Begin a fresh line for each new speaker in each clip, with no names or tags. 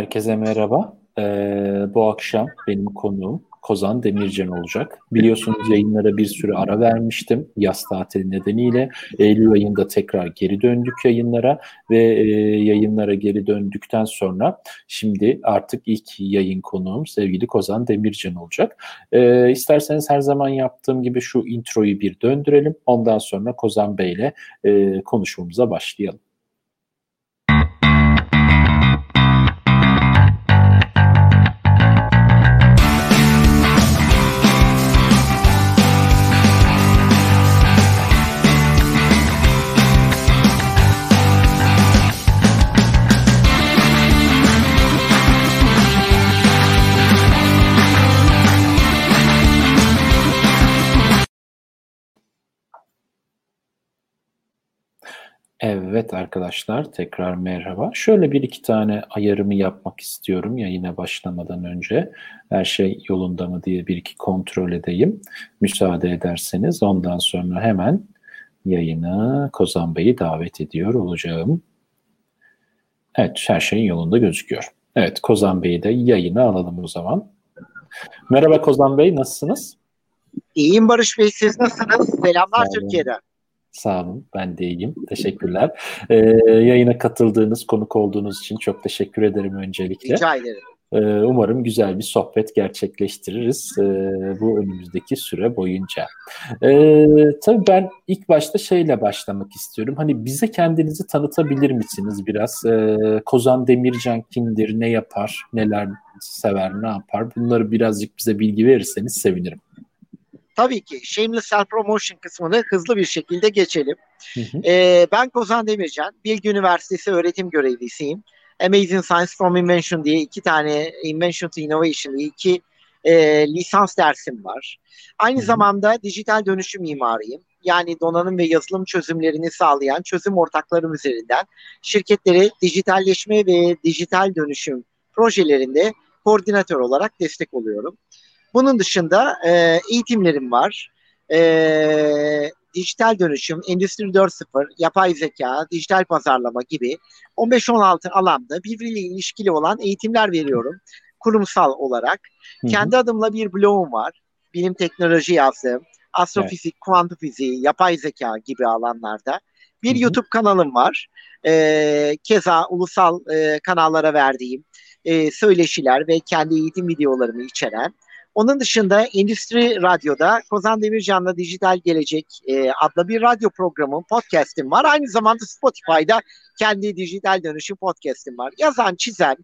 Herkese merhaba. Ee, bu akşam benim konuğum Kozan Demircan olacak. Biliyorsunuz yayınlara bir süre ara vermiştim yaz tatili nedeniyle. Eylül ayında tekrar geri döndük yayınlara ve e, yayınlara geri döndükten sonra şimdi artık ilk yayın konuğum sevgili Kozan Demircan olacak. E, isterseniz her zaman yaptığım gibi şu introyu bir döndürelim. Ondan sonra Kozan Bey ile e, konuşmamıza başlayalım. Evet arkadaşlar tekrar merhaba. Şöyle bir iki tane ayarımı yapmak istiyorum yayına başlamadan önce. Her şey yolunda mı diye bir iki kontrol edeyim. Müsaade ederseniz ondan sonra hemen yayına Kozan Bey'i davet ediyor olacağım. Evet her şey yolunda gözüküyor. Evet Kozan Bey'i de yayına alalım o zaman. Merhaba Kozan Bey nasılsınız?
İyiyim Barış Bey siz nasılsınız? Selamlar Türkiye'den.
Sağ olun. Ben de iyiyim. Teşekkürler. Ee, yayına katıldığınız, konuk olduğunuz için çok teşekkür ederim öncelikle.
Rica ederim.
Ee, umarım güzel bir sohbet gerçekleştiririz e, bu önümüzdeki süre boyunca. Ee, tabii ben ilk başta şeyle başlamak istiyorum. Hani bize kendinizi tanıtabilir misiniz biraz? Ee, Kozan Demircan kimdir, ne yapar, neler sever, ne yapar? Bunları birazcık bize bilgi verirseniz sevinirim.
Tabii ki Shameless Self Promotion kısmını hızlı bir şekilde geçelim. Hı hı. Ee, ben Kozan Demircan, Bilgi Üniversitesi öğretim görevlisiyim. Amazing Science from Invention diye iki tane Invention to Innovation diye iki e, lisans dersim var. Aynı hı hı. zamanda dijital dönüşüm mimarıyım. Yani donanım ve yazılım çözümlerini sağlayan çözüm ortaklarım üzerinden şirketlere dijitalleşme ve dijital dönüşüm projelerinde koordinatör olarak destek oluyorum. Bunun dışında e, eğitimlerim var. E, dijital dönüşüm, Endüstri 4.0, yapay zeka, dijital pazarlama gibi 15-16 alanda birbiriyle ilişkili olan eğitimler veriyorum kurumsal olarak. Hı-hı. Kendi adımla bir blogum var. Bilim teknoloji yazdığım, astrofizik, evet. kuantum fiziği, yapay zeka gibi alanlarda. Bir Hı-hı. YouTube kanalım var. E, keza ulusal e, kanallara verdiğim e, söyleşiler ve kendi eğitim videolarımı içeren onun dışında Endüstri Radyo'da Kozan Demircan'la Dijital Gelecek e, adlı bir radyo programım, podcast'im var. Aynı zamanda Spotify'da kendi dijital dönüşüm podcast'im var. Yazan, çizen,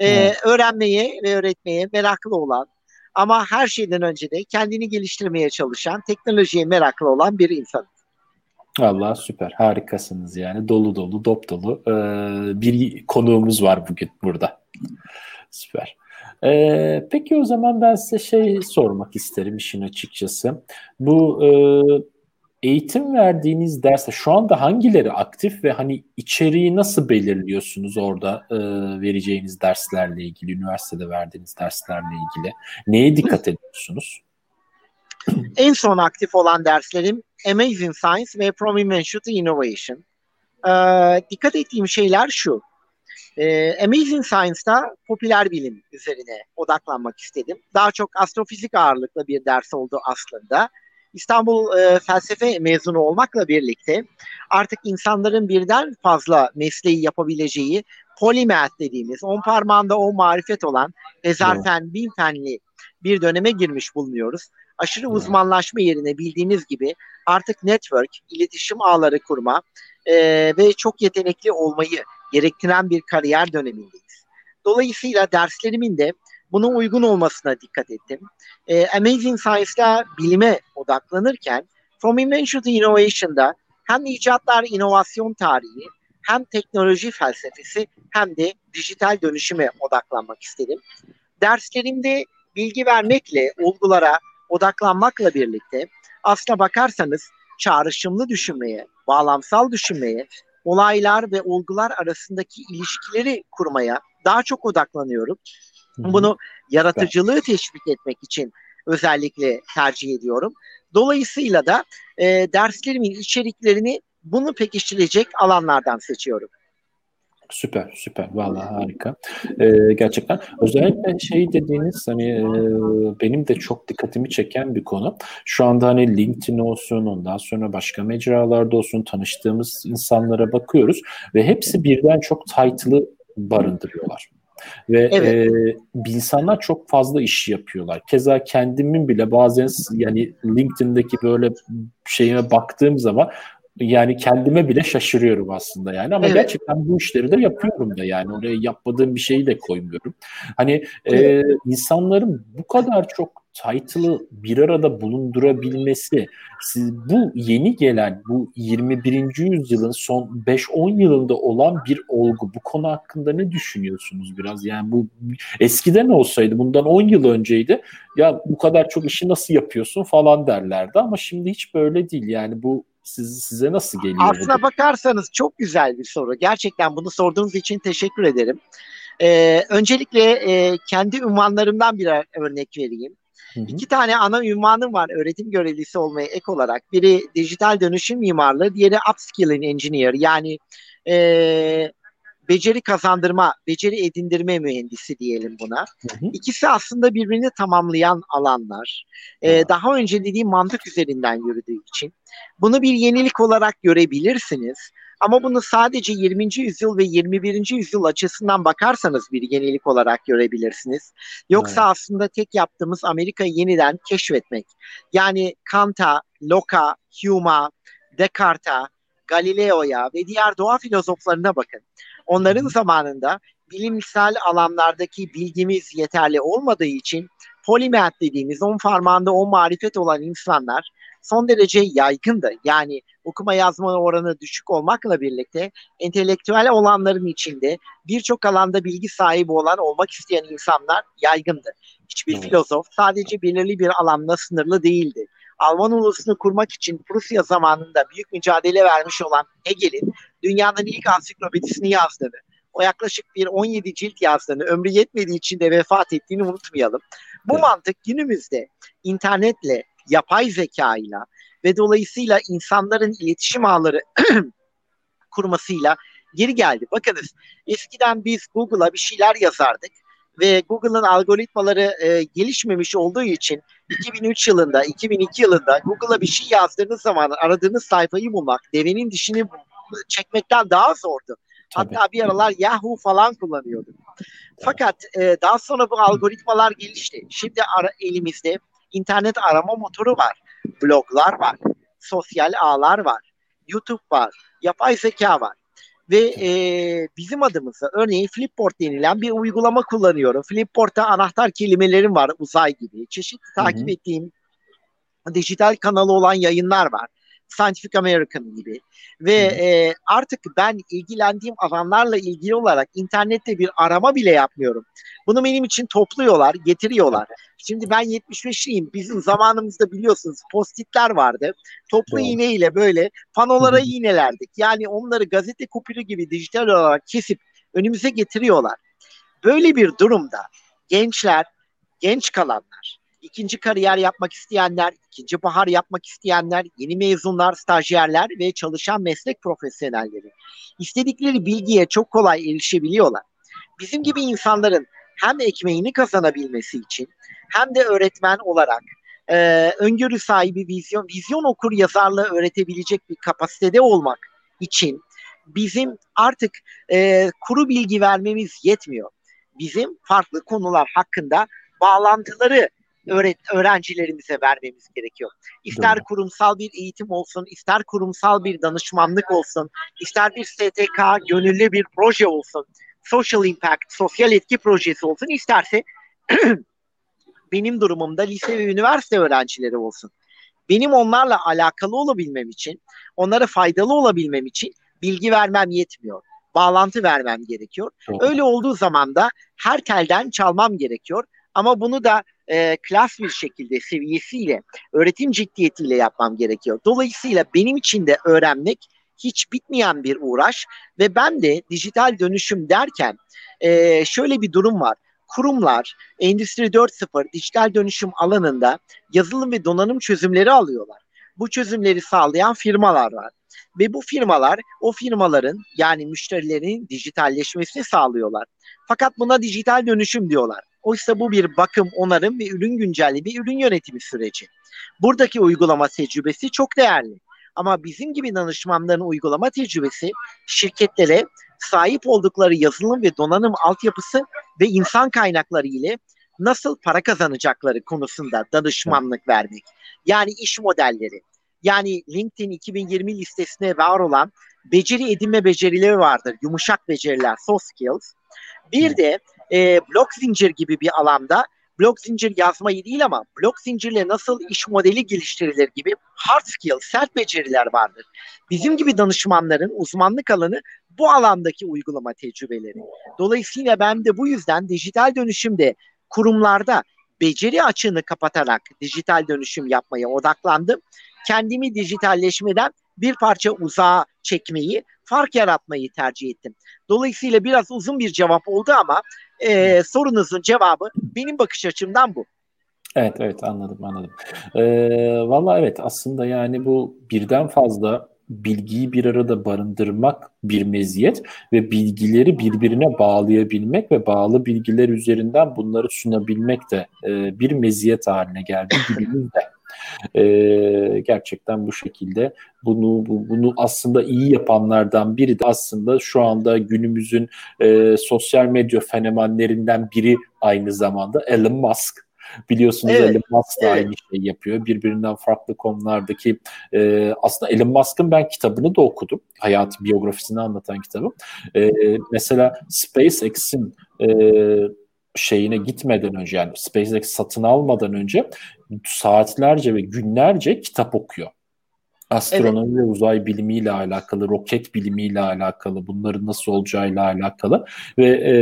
e, öğrenmeye ve öğretmeye meraklı olan ama her şeyden önce de kendini geliştirmeye çalışan, teknolojiye meraklı olan bir insan.
Allah süper harikasınız yani dolu dolu dop dolu ee, bir konuğumuz var bugün burada. Süper. Ee, peki o zaman ben size şey sormak isterim işin açıkçası. Bu e, eğitim verdiğiniz derste şu anda hangileri aktif ve hani içeriği nasıl belirliyorsunuz orada e, vereceğiniz derslerle ilgili, üniversitede verdiğiniz derslerle ilgili? Neye dikkat ediyorsunuz?
En son aktif olan derslerim Amazing Science ve From to Innovation. Ee, dikkat ettiğim şeyler şu. E, Amazing Science'da popüler bilim üzerine odaklanmak istedim. Daha çok astrofizik ağırlıklı bir ders oldu aslında. İstanbul e, felsefe mezunu olmakla birlikte artık insanların birden fazla mesleği yapabileceği polimath dediğimiz on parmağında o marifet olan hezarfen bin fenli bir döneme girmiş bulunuyoruz. Aşırı uzmanlaşma yerine bildiğiniz gibi artık network, iletişim ağları kurma e, ve çok yetenekli olmayı gerektiren bir kariyer dönemindeyiz. Dolayısıyla derslerimin de buna uygun olmasına dikkat ettim. E, Amazing Science'da bilime odaklanırken From Invention to Innovation'da hem icatlar inovasyon tarihi hem teknoloji felsefesi hem de dijital dönüşüme odaklanmak istedim. Derslerimde bilgi vermekle, olgulara odaklanmakla birlikte aslına bakarsanız çağrışımlı düşünmeye, bağlamsal düşünmeye olaylar ve olgular arasındaki ilişkileri kurmaya daha çok odaklanıyorum. Hı-hı. Bunu yaratıcılığı teşvik etmek için özellikle tercih ediyorum. Dolayısıyla da e, derslerimin içeriklerini bunu pekiştirecek alanlardan seçiyorum.
Süper, süper. Vallahi harika. Ee, gerçekten. Özellikle şey dediğiniz hani e, benim de çok dikkatimi çeken bir konu. Şu anda hani LinkedIn olsun, ondan sonra başka mecralarda olsun tanıştığımız insanlara bakıyoruz ve hepsi birden çok title'ı barındırıyorlar. Ve evet. e, insanlar çok fazla iş yapıyorlar. Keza kendimin bile bazen yani LinkedIn'deki böyle şeyime baktığım zaman yani kendime bile şaşırıyorum aslında yani ama evet. gerçekten bu işleri de yapıyorum da yani oraya yapmadığım bir şeyi de koymuyorum. Hani e, insanların bu kadar çok title'ı bir arada bulundurabilmesi siz bu yeni gelen bu 21. yüzyılın son 5-10 yılında olan bir olgu. Bu konu hakkında ne düşünüyorsunuz biraz? Yani bu eskiden olsaydı bundan 10 yıl önceydi ya bu kadar çok işi nasıl yapıyorsun falan derlerdi ama şimdi hiç böyle değil. Yani bu siz, size nasıl geliyor?
Aslına bu? bakarsanız çok güzel bir soru. Gerçekten bunu sorduğunuz için teşekkür ederim. Ee, öncelikle e, kendi ünvanlarımdan bir örnek vereyim. Hı hı. İki tane ana ünvanım var öğretim görevlisi olmaya ek olarak. Biri dijital dönüşüm mimarlığı, diğeri upskilling engineer yani e, beceri kazandırma, beceri edindirme mühendisi diyelim buna. Hı hı. İkisi aslında birbirini tamamlayan alanlar. Ee, daha önce dediğim mantık üzerinden yürüdüğü için. Bunu bir yenilik olarak görebilirsiniz. Ama bunu sadece 20. yüzyıl ve 21. yüzyıl açısından bakarsanız bir yenilik olarak görebilirsiniz. Yoksa evet. aslında tek yaptığımız Amerika'yı yeniden keşfetmek. Yani Kant'a, Locke'a, Hume'a, Descartes'a, Galileo'ya ve diğer doğa filozoflarına bakın. Onların zamanında bilimsel alanlardaki bilgimiz yeterli olmadığı için polimath dediğimiz on farmanda on marifet olan insanlar son derece yaygındı. Yani okuma yazma oranı düşük olmakla birlikte entelektüel olanların içinde birçok alanda bilgi sahibi olan olmak isteyen insanlar yaygındı. Hiçbir evet. filozof sadece belirli bir alanla sınırlı değildi. Alman ulusunu kurmak için Prusya zamanında büyük mücadele vermiş olan Hegel'in dünyanın ilk ansiklopedisini yazdığını, o yaklaşık bir 17 cilt yazdığını, ömrü yetmediği için de vefat ettiğini unutmayalım. Bu evet. mantık günümüzde internetle, yapay zeka ile ve dolayısıyla insanların iletişim ağları kurmasıyla geri geldi. Bakınız eskiden biz Google'a bir şeyler yazardık ve Google'ın algoritmaları e, gelişmemiş olduğu için 2003 yılında, 2002 yılında Google'a bir şey yazdığınız zaman aradığınız sayfayı bulmak, devenin dişini çekmekten daha zordu. Tabii. Hatta bir aralar Yahoo falan kullanıyorduk. Fakat e, daha sonra bu algoritmalar gelişti. Şimdi ara, elimizde internet arama motoru var, bloglar var, sosyal ağlar var, YouTube var, yapay zeka var. Ve e, bizim adımıza örneğin Flipboard denilen bir uygulama kullanıyorum. Flipboard'ta anahtar kelimelerim var uzay gibi. Çeşitli takip hı hı. ettiğim dijital kanalı olan yayınlar var. Scientific American gibi. Ve e, artık ben ilgilendiğim alanlarla ilgili olarak internette bir arama bile yapmıyorum. Bunu benim için topluyorlar, getiriyorlar. Şimdi ben 75'liyim. Bizim zamanımızda biliyorsunuz postitler vardı. Toplu Doğru. iğne ile böyle panolara Hı-hı. iğnelerdik. Yani onları gazete kupürü gibi dijital olarak kesip önümüze getiriyorlar. Böyle bir durumda gençler, genç kalanlar ikinci kariyer yapmak isteyenler, ikinci bahar yapmak isteyenler, yeni mezunlar, stajyerler ve çalışan meslek profesyonelleri istedikleri bilgiye çok kolay erişebiliyorlar. Bizim gibi insanların hem ekmeğini kazanabilmesi için hem de öğretmen olarak e, öngörü sahibi vizyon, vizyon okur yazarlığı öğretebilecek bir kapasitede olmak için bizim artık e, kuru bilgi vermemiz yetmiyor. Bizim farklı konular hakkında bağlantıları öğret öğrencilerimize vermemiz gerekiyor. İster Doğru. kurumsal bir eğitim olsun, ister kurumsal bir danışmanlık olsun, ister bir STK gönüllü bir proje olsun, social impact, sosyal etki projesi olsun, isterse benim durumumda lise ve üniversite öğrencileri olsun. Benim onlarla alakalı olabilmem için, onlara faydalı olabilmem için bilgi vermem yetmiyor. Bağlantı vermem gerekiyor. Doğru. Öyle olduğu zaman da her telden çalmam gerekiyor. Ama bunu da e, klas bir şekilde seviyesiyle, öğretim ciddiyetiyle yapmam gerekiyor. Dolayısıyla benim için de öğrenmek hiç bitmeyen bir uğraş ve ben de dijital dönüşüm derken e, şöyle bir durum var. Kurumlar Endüstri 4.0 dijital dönüşüm alanında yazılım ve donanım çözümleri alıyorlar. Bu çözümleri sağlayan firmalar var. Ve bu firmalar o firmaların yani müşterilerin dijitalleşmesini sağlıyorlar. Fakat buna dijital dönüşüm diyorlar. Oysa bu bir bakım, onarım ve ürün güncelleme, ürün yönetimi süreci. Buradaki uygulama tecrübesi çok değerli. Ama bizim gibi danışmanların uygulama tecrübesi şirketlere sahip oldukları yazılım ve donanım altyapısı ve insan kaynakları ile nasıl para kazanacakları konusunda danışmanlık vermek. Yani iş modelleri. Yani LinkedIn 2020 listesine var olan beceri edinme becerileri vardır. Yumuşak beceriler, soft skills. Bir de e, blok zincir gibi bir alanda blok zincir yazmayı değil ama blok zincirle nasıl iş modeli geliştirilir gibi hard skill, sert beceriler vardır. Bizim gibi danışmanların uzmanlık alanı bu alandaki uygulama tecrübeleri. Dolayısıyla ben de bu yüzden dijital dönüşümde kurumlarda beceri açığını kapatarak dijital dönüşüm yapmaya odaklandım. Kendimi dijitalleşmeden bir parça uzağa çekmeyi, fark yaratmayı tercih ettim. Dolayısıyla biraz uzun bir cevap oldu ama e, sorunuzun cevabı benim bakış açımdan bu.
Evet evet anladım anladım. Ee, Valla evet aslında yani bu birden fazla bilgiyi bir arada barındırmak bir meziyet ve bilgileri birbirine bağlayabilmek ve bağlı bilgiler üzerinden bunları sunabilmek de e, bir meziyet haline geldi günümüzde. E, gerçekten bu şekilde bunu bu, bunu aslında iyi yapanlardan biri de aslında şu anda günümüzün e, sosyal medya fenomenlerinden biri aynı zamanda Elon Musk. Biliyorsunuz evet. Elon Musk da evet. aynı şeyi yapıyor. Birbirinden farklı konulardaki e, aslında Elon Musk'ın ben kitabını da okudum. Hayat biyografisini anlatan kitabı. E, mesela SpaceX'in e, şeyine gitmeden önce yani SpaceX satın almadan önce saatlerce ve günlerce kitap okuyor astronomi evet. ve uzay bilimiyle alakalı, roket bilimiyle alakalı, bunların nasıl olacağıyla alakalı ve e,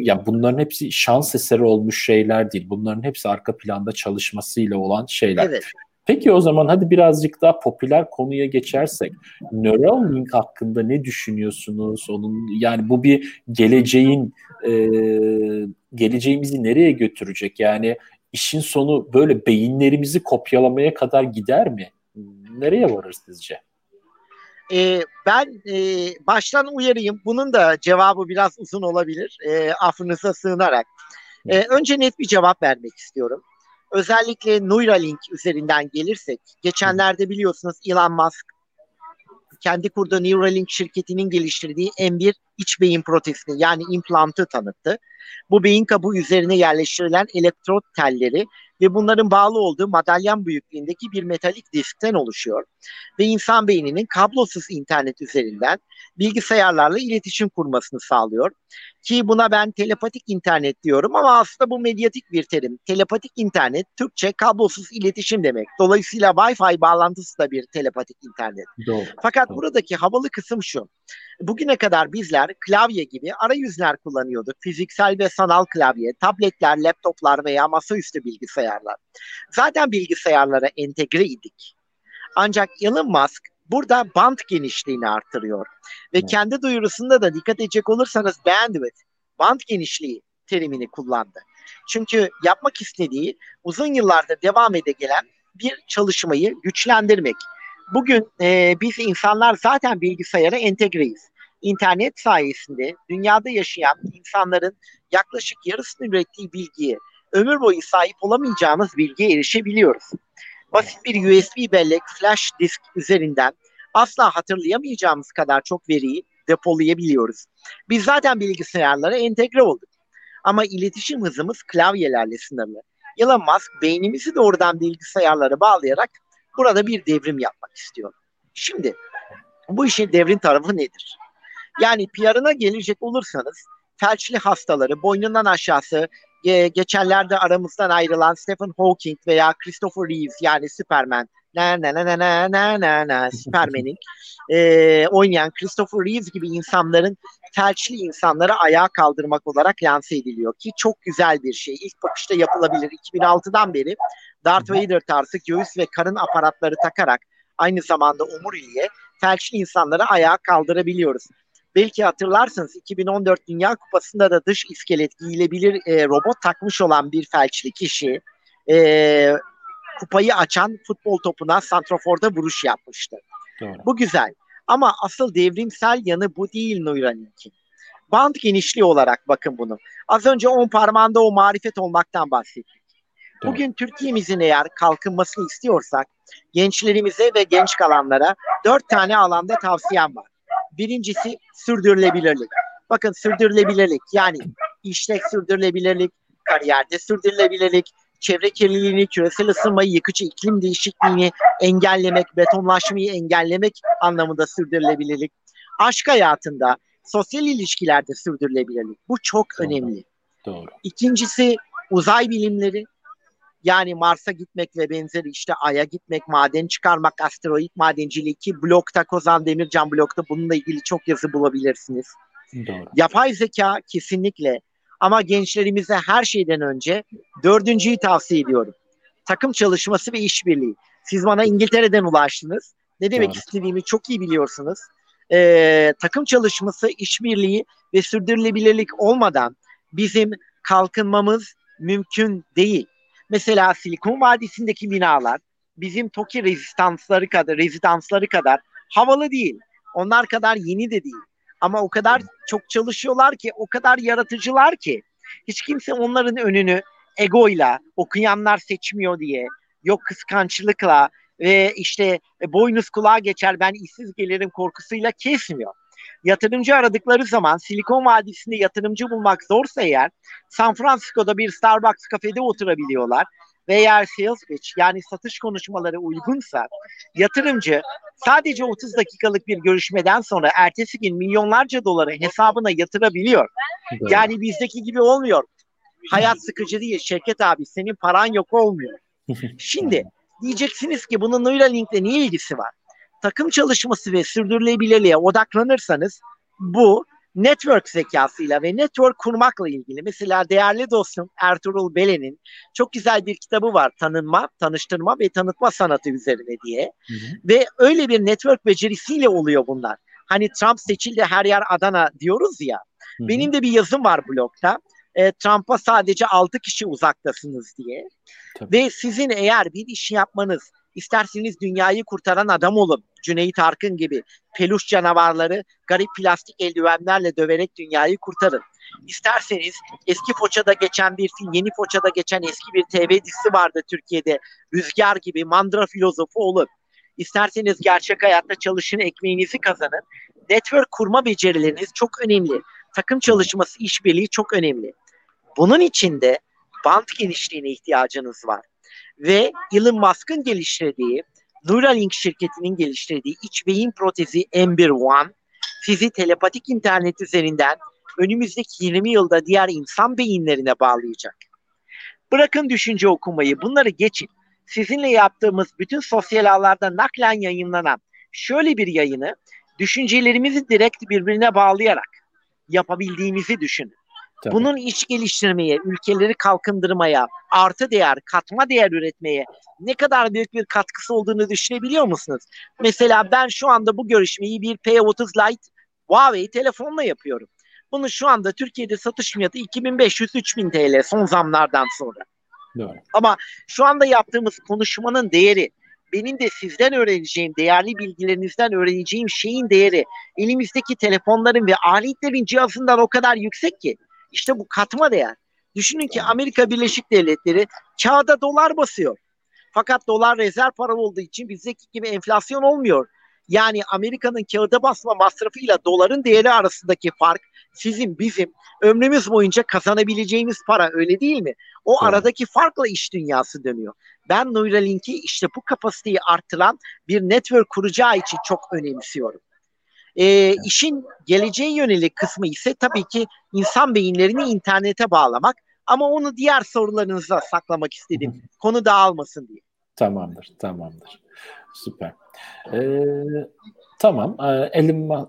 ya bunların hepsi şans eseri olmuş şeyler değil. Bunların hepsi arka planda çalışmasıyla olan şeyler. Evet. Peki o zaman hadi birazcık daha popüler konuya geçersek. Neuralink hakkında ne düşünüyorsunuz? Onun yani bu bir geleceğin e, geleceğimizi nereye götürecek? Yani işin sonu böyle beyinlerimizi kopyalamaya kadar gider mi? nereye varır sizce?
E, ben e, baştan uyarayım. Bunun da cevabı biraz uzun olabilir. E, affınıza sığınarak. E, önce net bir cevap vermek istiyorum. Özellikle Neuralink üzerinden gelirsek, geçenlerde biliyorsunuz Elon Musk kendi kurduğu Neuralink şirketinin geliştirdiği M1 iç beyin protezini yani implantı tanıttı. Bu beyin kabuğu üzerine yerleştirilen elektrot telleri ve bunların bağlı olduğu madalyan büyüklüğündeki bir metalik diskten oluşuyor. Ve insan beyninin kablosuz internet üzerinden bilgisayarlarla iletişim kurmasını sağlıyor. Ki buna ben telepatik internet diyorum ama aslında bu medyatik bir terim. Telepatik internet Türkçe kablosuz iletişim demek. Dolayısıyla Wi-Fi bağlantısı da bir telepatik internet. Doğru. Fakat Doğru. buradaki havalı kısım şu. Bugüne kadar bizler klavye gibi arayüzler kullanıyorduk. Fiziksel ve sanal klavye, tabletler, laptoplar veya masaüstü bilgisayarlar. Zaten bilgisayarlara entegre idik. Ancak Elon Musk burada band genişliğini artırıyor. Ve evet. kendi duyurusunda da dikkat edecek olursanız bandwidth, band genişliği terimini kullandı. Çünkü yapmak istediği uzun yıllarda devam ede gelen bir çalışmayı güçlendirmek. Bugün e, biz insanlar zaten bilgisayara entegreyiz. İnternet sayesinde dünyada yaşayan insanların yaklaşık yarısını ürettiği bilgiye ömür boyu sahip olamayacağımız bilgiye erişebiliyoruz. Basit bir USB bellek flash disk üzerinden asla hatırlayamayacağımız kadar çok veriyi depolayabiliyoruz. Biz zaten bilgisayarlara entegre olduk. Ama iletişim hızımız klavyelerle sınırlı. Elon Musk beynimizi doğrudan bilgisayarlara bağlayarak burada bir devrim yapmak istiyor. Şimdi bu işin devrim tarafı nedir? Yani PR'ına gelecek olursanız felçli hastaları boynundan aşağısı e, geçenlerde aramızdan ayrılan Stephen Hawking veya Christopher Reeves yani Superman na na na na na na na na Superman'in e, oynayan Christopher Reeves gibi insanların felçli insanları ayağa kaldırmak olarak lanse ediliyor ki çok güzel bir şey. İlk bakışta yapılabilir. 2006'dan beri Darth Vader tarzı göğüs ve karın aparatları takarak aynı zamanda omuriliğe felçli insanları ayağa kaldırabiliyoruz. Belki hatırlarsınız 2014 Dünya Kupası'nda da dış iskelet giyilebilir e, robot takmış olan bir felçli kişi e, kupayı açan futbol topuna santraforda vuruş yapmıştı. Doğru. Bu güzel. Ama asıl devrimsel yanı bu değil Neuralink'in. Band genişliği olarak bakın bunu. Az önce on parmağında o marifet olmaktan bahsettik. Bugün Türkiye'mizin eğer kalkınmasını istiyorsak gençlerimize ve genç kalanlara dört tane alanda tavsiyem var. Birincisi sürdürülebilirlik. Bakın sürdürülebilirlik yani işte sürdürülebilirlik, kariyerde sürdürülebilirlik, çevre kirliliğini, küresel ısınmayı, yıkıcı iklim değişikliğini engellemek, betonlaşmayı engellemek anlamında sürdürülebilirlik. Aşk hayatında, sosyal ilişkilerde sürdürülebilirlik. Bu çok Doğru. önemli.
Doğru.
İkincisi uzay bilimleri. Yani Mars'a gitmek ve benzeri işte Ay'a gitmek, maden çıkarmak, asteroid madenciliği ki blokta Kozan Demircan blokta bununla ilgili çok yazı bulabilirsiniz.
Doğru.
Yapay zeka kesinlikle ama gençlerimize her şeyden önce dördüncüyü tavsiye ediyorum. Takım çalışması ve işbirliği. Siz bana İngiltere'den ulaştınız. Ne demek Doğru. istediğimi çok iyi biliyorsunuz. Ee, takım çalışması, işbirliği ve sürdürülebilirlik olmadan bizim kalkınmamız mümkün değil. Mesela Silikon Vadisi'ndeki binalar bizim TOKİ rezistansları kadar, rezidansları kadar havalı değil. Onlar kadar yeni de değil. Ama o kadar çok çalışıyorlar ki, o kadar yaratıcılar ki hiç kimse onların önünü egoyla, okuyanlar seçmiyor diye, yok kıskançlıkla ve işte boynuz kulağa geçer ben işsiz gelirim korkusuyla kesmiyor. Yatırımcı aradıkları zaman Silikon Vadisi'nde yatırımcı bulmak zorsa eğer San Francisco'da bir Starbucks kafede oturabiliyorlar ve eğer sales pitch yani satış konuşmaları uygunsa yatırımcı sadece 30 dakikalık bir görüşmeden sonra ertesi gün milyonlarca doları hesabına yatırabiliyor. Yani bizdeki gibi olmuyor. Hayat sıkıcı değil. Şirket abi senin paran yok olmuyor. Şimdi diyeceksiniz ki bunun Neuralink'le niye ilgisi var? Takım çalışması ve sürdürülebilirliğe odaklanırsanız bu network zekasıyla ve network kurmakla ilgili. Mesela değerli dostum Ertuğrul Belen'in çok güzel bir kitabı var. Tanınma, tanıştırma ve tanıtma sanatı üzerine diye. Hı hı. Ve öyle bir network becerisiyle oluyor bunlar. Hani Trump seçildi her yer Adana diyoruz ya. Hı hı. Benim de bir yazım var blogda. E, Trump'a sadece 6 kişi uzaktasınız diye. Tabii. Ve sizin eğer bir iş yapmanız İsterseniz dünyayı kurtaran adam olun. Cüneyt Arkın gibi peluş canavarları garip plastik eldivenlerle döverek dünyayı kurtarın. İsterseniz eski Foça'da geçen bir film, yeni Foça'da geçen eski bir TV dizisi vardı Türkiye'de. Rüzgar gibi mandıra filozofu olun. İsterseniz gerçek hayatta çalışın, ekmeğinizi kazanın. Network kurma becerileriniz çok önemli. Takım çalışması, işbirliği çok önemli. Bunun için de band genişliğine ihtiyacınız var ve Elon Musk'ın geliştirdiği Neuralink şirketinin geliştirdiği iç beyin protezi Ember One sizi telepatik internet üzerinden önümüzdeki 20 yılda diğer insan beyinlerine bağlayacak. Bırakın düşünce okumayı, bunları geçin. Sizinle yaptığımız bütün sosyal ağlarda naklen yayınlanan şöyle bir yayını düşüncelerimizi direkt birbirine bağlayarak yapabildiğimizi düşünün. Tabii. Bunun iç geliştirmeye, ülkeleri kalkındırmaya, artı değer, katma değer üretmeye ne kadar büyük bir katkısı olduğunu düşünebiliyor musunuz? Mesela ben şu anda bu görüşmeyi bir P30 Lite Huawei telefonla yapıyorum. Bunu şu anda Türkiye'de satış fiyatı 2500-3000 TL son zamlardan sonra.
Doğru.
Ama şu anda yaptığımız konuşmanın değeri, benim de sizden öğreneceğim, değerli bilgilerinizden öğreneceğim şeyin değeri elimizdeki telefonların ve aletlerin cihazından o kadar yüksek ki işte bu katma değer. Düşünün ki Amerika Birleşik Devletleri kağıda dolar basıyor. Fakat dolar rezerv para olduğu için bizdeki gibi enflasyon olmuyor. Yani Amerika'nın kağıda basma masrafıyla doların değeri arasındaki fark sizin bizim ömrümüz boyunca kazanabileceğimiz para öyle değil mi? O evet. aradaki farkla iş dünyası dönüyor. Ben Neuralink'i işte bu kapasiteyi artıran bir network kuracağı için çok önemsiyorum. E, işin geleceğe yönelik kısmı ise tabii ki insan beyinlerini internete bağlamak. Ama onu diğer sorularınıza saklamak istedim. Konu dağılmasın diye.
Tamamdır, tamamdır. Süper. Ee, Tamam. E,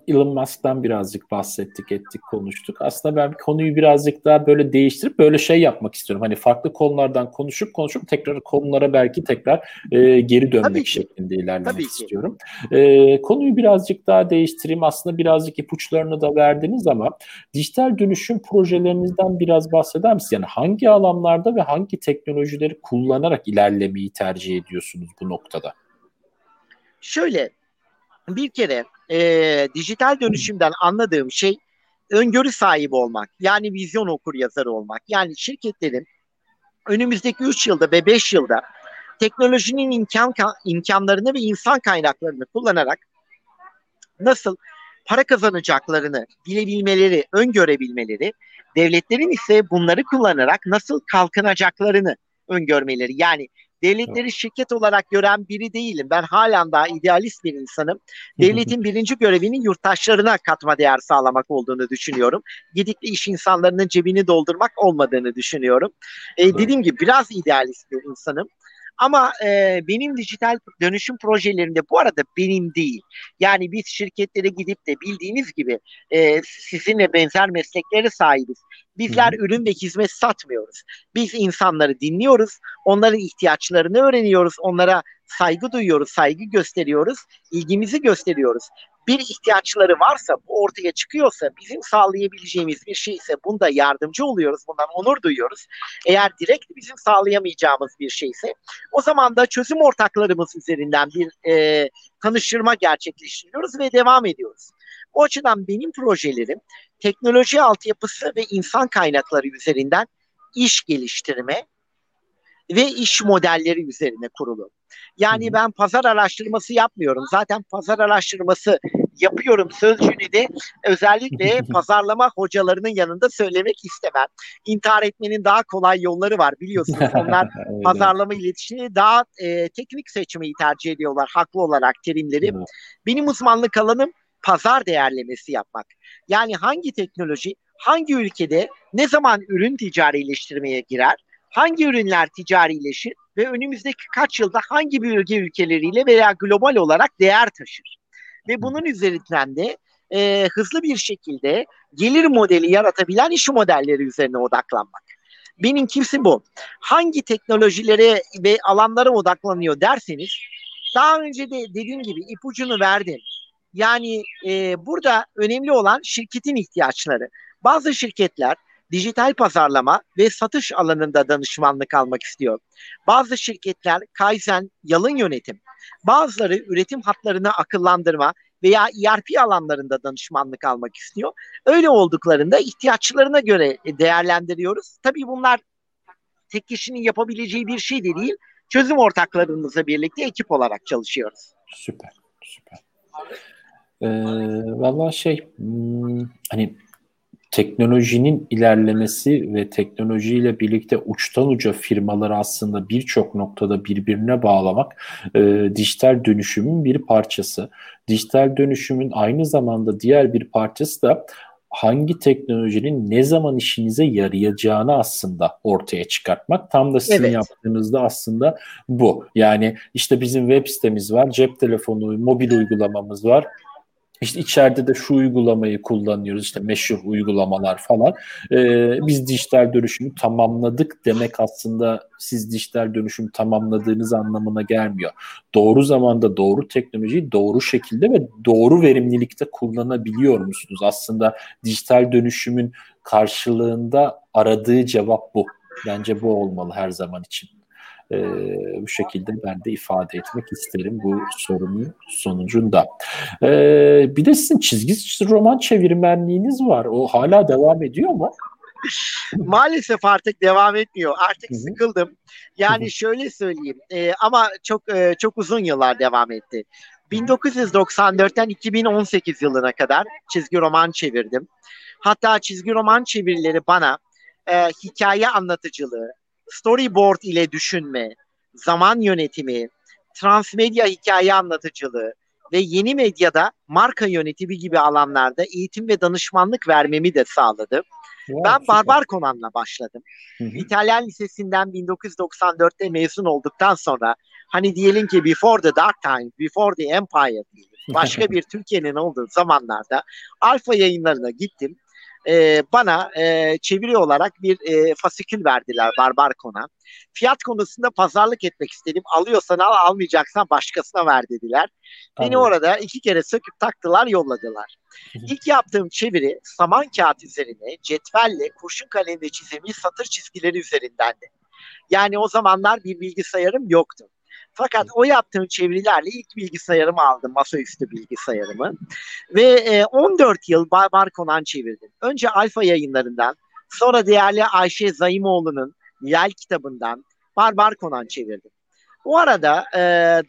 Elon, Musk'tan birazcık bahsettik, ettik, konuştuk. Aslında ben konuyu birazcık daha böyle değiştirip böyle şey yapmak istiyorum. Hani farklı konulardan konuşup konuşup tekrar konulara belki tekrar e, geri dönmek Tabii şeklinde ilerlemek Tabii istiyorum. E, konuyu birazcık daha değiştireyim. Aslında birazcık ipuçlarını da verdiniz ama dijital dönüşüm projelerinizden biraz bahseder misiniz? Yani hangi alanlarda ve hangi teknolojileri kullanarak ilerlemeyi tercih ediyorsunuz bu noktada?
Şöyle bir kere e, dijital dönüşümden anladığım şey öngörü sahibi olmak. Yani vizyon okur yazarı olmak. Yani şirketlerin önümüzdeki 3 yılda ve 5 yılda teknolojinin imkan imkanlarını ve insan kaynaklarını kullanarak nasıl para kazanacaklarını bilebilmeleri, öngörebilmeleri, devletlerin ise bunları kullanarak nasıl kalkınacaklarını öngörmeleri. Yani devletleri şirket olarak gören biri değilim. Ben halen daha idealist bir insanım. Devletin birinci görevinin yurttaşlarına katma değer sağlamak olduğunu düşünüyorum. Gidikli iş insanlarının cebini doldurmak olmadığını düşünüyorum. Ee, dediğim gibi biraz idealist bir insanım. Ama e, benim dijital dönüşüm projelerimde bu arada benim değil. Yani biz şirketlere gidip de bildiğiniz gibi e, sizinle benzer meslekleri sahibiz. Bizler Hı-hı. ürün ve hizmet satmıyoruz. Biz insanları dinliyoruz, onların ihtiyaçlarını öğreniyoruz, onlara saygı duyuyoruz, saygı gösteriyoruz, ilgimizi gösteriyoruz bir ihtiyaçları varsa, bu ortaya çıkıyorsa, bizim sağlayabileceğimiz bir şeyse bunda yardımcı oluyoruz, bundan onur duyuyoruz. Eğer direkt bizim sağlayamayacağımız bir şeyse o zaman da çözüm ortaklarımız üzerinden bir e, tanıştırma gerçekleştiriyoruz ve devam ediyoruz. O açıdan benim projelerim teknoloji altyapısı ve insan kaynakları üzerinden iş geliştirme ve iş modelleri üzerine kurulu. Yani ben pazar araştırması yapmıyorum. Zaten pazar araştırması yapıyorum sözcüğünü de özellikle pazarlama hocalarının yanında söylemek istemem. İntihar etmenin daha kolay yolları var biliyorsunuz. Onlar pazarlama iletişimi daha e, teknik seçmeyi tercih ediyorlar haklı olarak terimleri. Benim uzmanlık alanım pazar değerlemesi yapmak. Yani hangi teknoloji hangi ülkede ne zaman ürün ticarileştirmeye girer? Hangi ürünler ticarileşir ve önümüzdeki kaç yılda hangi bölge ülkeleriyle veya global olarak değer taşır? Ve bunun üzerinden de e, hızlı bir şekilde gelir modeli yaratabilen iş modelleri üzerine odaklanmak. Benim kimsi bu. Hangi teknolojilere ve alanlara odaklanıyor derseniz daha önce de dediğim gibi ipucunu verdim. Yani e, burada önemli olan şirketin ihtiyaçları. Bazı şirketler dijital pazarlama ve satış alanında danışmanlık almak istiyor. Bazı şirketler Kaizen, yalın yönetim, bazıları üretim hatlarını akıllandırma veya ERP alanlarında danışmanlık almak istiyor. Öyle olduklarında ihtiyaçlarına göre değerlendiriyoruz. Tabii bunlar tek kişinin yapabileceği bir şey de değil. Çözüm ortaklarımızla birlikte ekip olarak çalışıyoruz.
Süper, süper. Ee, Valla şey, hmm, hani teknolojinin ilerlemesi ve teknolojiyle birlikte uçtan uca firmaları aslında birçok noktada birbirine bağlamak e, dijital dönüşümün bir parçası. Dijital dönüşümün aynı zamanda diğer bir parçası da hangi teknolojinin ne zaman işinize yarayacağını aslında ortaya çıkartmak. Tam da sizin evet. yaptığınızda aslında bu. Yani işte bizim web sitemiz var, cep telefonu, mobil uygulamamız var işte içeride de şu uygulamayı kullanıyoruz işte meşhur uygulamalar falan. Ee, biz dijital dönüşümü tamamladık demek aslında siz dijital dönüşüm tamamladığınız anlamına gelmiyor. Doğru zamanda doğru teknolojiyi doğru şekilde ve doğru verimlilikte kullanabiliyor musunuz? Aslında dijital dönüşümün karşılığında aradığı cevap bu. Bence bu olmalı her zaman için e, bu şekilde ben de ifade etmek isterim bu sorunun sonucunda. E, bir de sizin çizgi roman çevirmenliğiniz var. O hala devam ediyor mu?
Maalesef artık devam etmiyor. Artık Hı-hı. sıkıldım. Yani Hı-hı. şöyle söyleyeyim e, ama çok e, çok uzun yıllar devam etti. 1994'ten 2018 yılına kadar çizgi roman çevirdim. Hatta çizgi roman çevirileri bana e, hikaye anlatıcılığı, storyboard ile düşünme, zaman yönetimi, transmedya hikaye anlatıcılığı ve yeni medyada marka yönetimi gibi alanlarda eğitim ve danışmanlık vermemi de sağladı. Wow, ben Barbar Konan'la başladım. Hı hı. İtalyan Lisesi'nden 1994'te mezun olduktan sonra hani diyelim ki Before the Dark Times, Before the Empire diyelim. Başka bir Türkiye'nin olduğu zamanlarda Alfa yayınlarına gittim e, bana e, çeviri olarak bir e, fasikül verdiler Barbar Kona. Fiyat konusunda pazarlık etmek istedim. Alıyorsan al, almayacaksan başkasına ver dediler. Beni Anladım. orada iki kere söküp taktılar, yolladılar. İlk yaptığım çeviri saman kağıt üzerine cetvelle kurşun kalemle çizilmiş satır çizgileri üzerindendi. Yani o zamanlar bir bilgisayarım yoktu. Fakat o yaptığım çevirilerle ilk bilgisayarımı aldım, masaüstü bilgisayarımı. Ve e, 14 yıl Barbar Conan çevirdim. Önce Alfa yayınlarından, sonra değerli Ayşe Zayimoğlu'nun Yel kitabından Barbar Conan çevirdim. O arada e,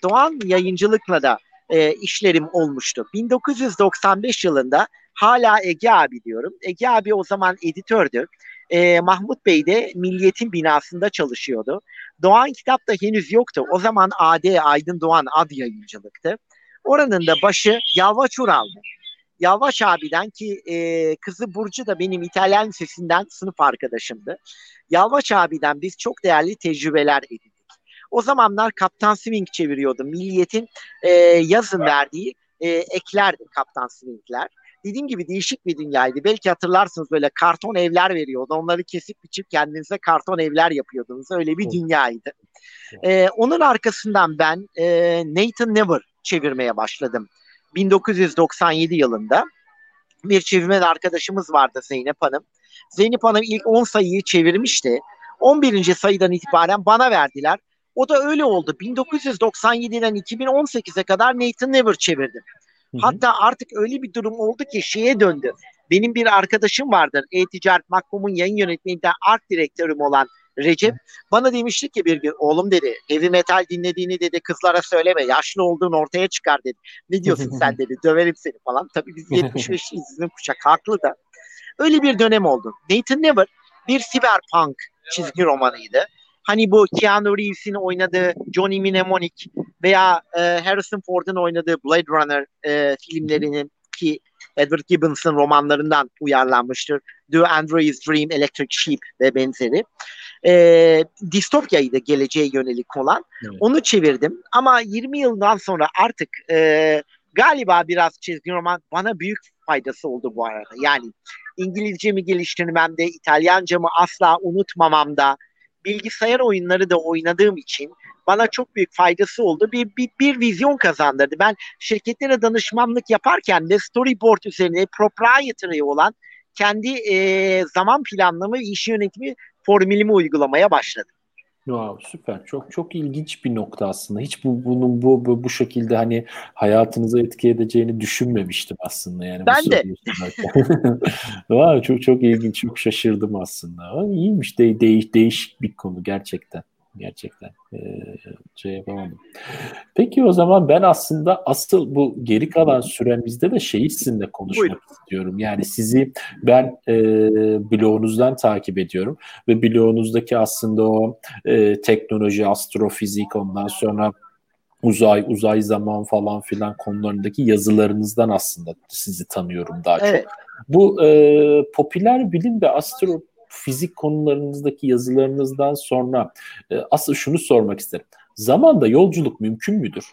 Doğan yayıncılıkla da e, işlerim olmuştu. 1995 yılında hala Ege abi diyorum. Ege abi o zaman editördü. E, Mahmut Bey de Milliyet'in binasında çalışıyordu. Doğan kitap da henüz yoktu. O zaman AD Aydın Doğan ad yayıncılıktı. Oranın da başı Yalvaç Ural'dı. Yalvaç abiden ki e, kızı Burcu da benim İtalyan lisesinden sınıf arkadaşımdı. Yalvaç abiden biz çok değerli tecrübeler edindik. O zamanlar Kaptan Swing çeviriyordum. Milliyet'in e, yazın verdiği e, eklerdi Kaptan Swing'ler. Dediğim gibi değişik bir dünyaydı. Belki hatırlarsınız böyle karton evler veriyordu. Onları kesip biçip kendinize karton evler yapıyordunuz. Öyle bir dünyaydı. E, onun arkasından ben e, Nathan Never çevirmeye başladım. 1997 yılında bir çevirmen arkadaşımız vardı Zeynep Hanım. Zeynep Hanım ilk 10 sayıyı çevirmişti. 11. sayıdan itibaren bana verdiler. O da öyle oldu. 1997'den 2018'e kadar Nathan Never çevirdim. Hatta artık öyle bir durum oldu ki şeye döndü. Benim bir arkadaşım vardır. E-Ticaret Makbum'un yayın yönetmeninden art direktörüm olan Recep. Bana demişti ki bir gün oğlum dedi heavy metal dinlediğini dedi kızlara söyleme. Yaşlı olduğun ortaya çıkar dedi. Ne diyorsun sen dedi döverim seni falan. Tabii biz 75 bizim kuşak haklı da. Öyle bir dönem oldu. Nathan Never bir cyberpunk çizgi romanıydı. Hani bu Keanu Reeves'in oynadığı Johnny Mnemonic veya e, Harrison Ford'un oynadığı Blade Runner e, filmlerinin ki Edward Gibbons'ın romanlarından uyarlanmıştır. The Android's Dream, Electric Sheep ve benzeri. E, distopyaydı geleceğe yönelik olan. Evet. Onu çevirdim ama 20 yıldan sonra artık e, galiba biraz çizgi roman bana büyük faydası oldu bu arada. Yani İngilizcemi geliştirmemde, İtalyancamı asla unutmamamda, bilgisayar oyunları da oynadığım için bana çok büyük faydası oldu. Bir, bir, bir vizyon kazandırdı. Ben şirketlere danışmanlık yaparken de storyboard üzerine proprietary olan kendi e, zaman planlama, iş yönetimi formülümü uygulamaya başladım.
Wow, süper. Çok çok ilginç bir nokta aslında. Hiç bu bunun bu bu, bu şekilde hani hayatınıza etki edeceğini düşünmemiştim aslında yani.
Ben de.
wow, çok çok ilginç, çok şaşırdım aslında. İyiymiş de değiş, değişik bir konu gerçekten gerçekten e, şey yapamadım. Peki o zaman ben aslında asıl bu geri kalan süremizde de şeyi sizinle konuşmak Buyurun. istiyorum. Yani sizi ben e, blogunuzdan takip ediyorum ve blogunuzdaki aslında o e, teknoloji, astrofizik ondan sonra uzay, uzay zaman falan filan konularındaki yazılarınızdan aslında sizi tanıyorum daha evet. çok. Bu e, popüler bilim ve astro fizik konularınızdaki yazılarınızdan sonra e, asıl şunu sormak isterim. Zamanda yolculuk mümkün müdür?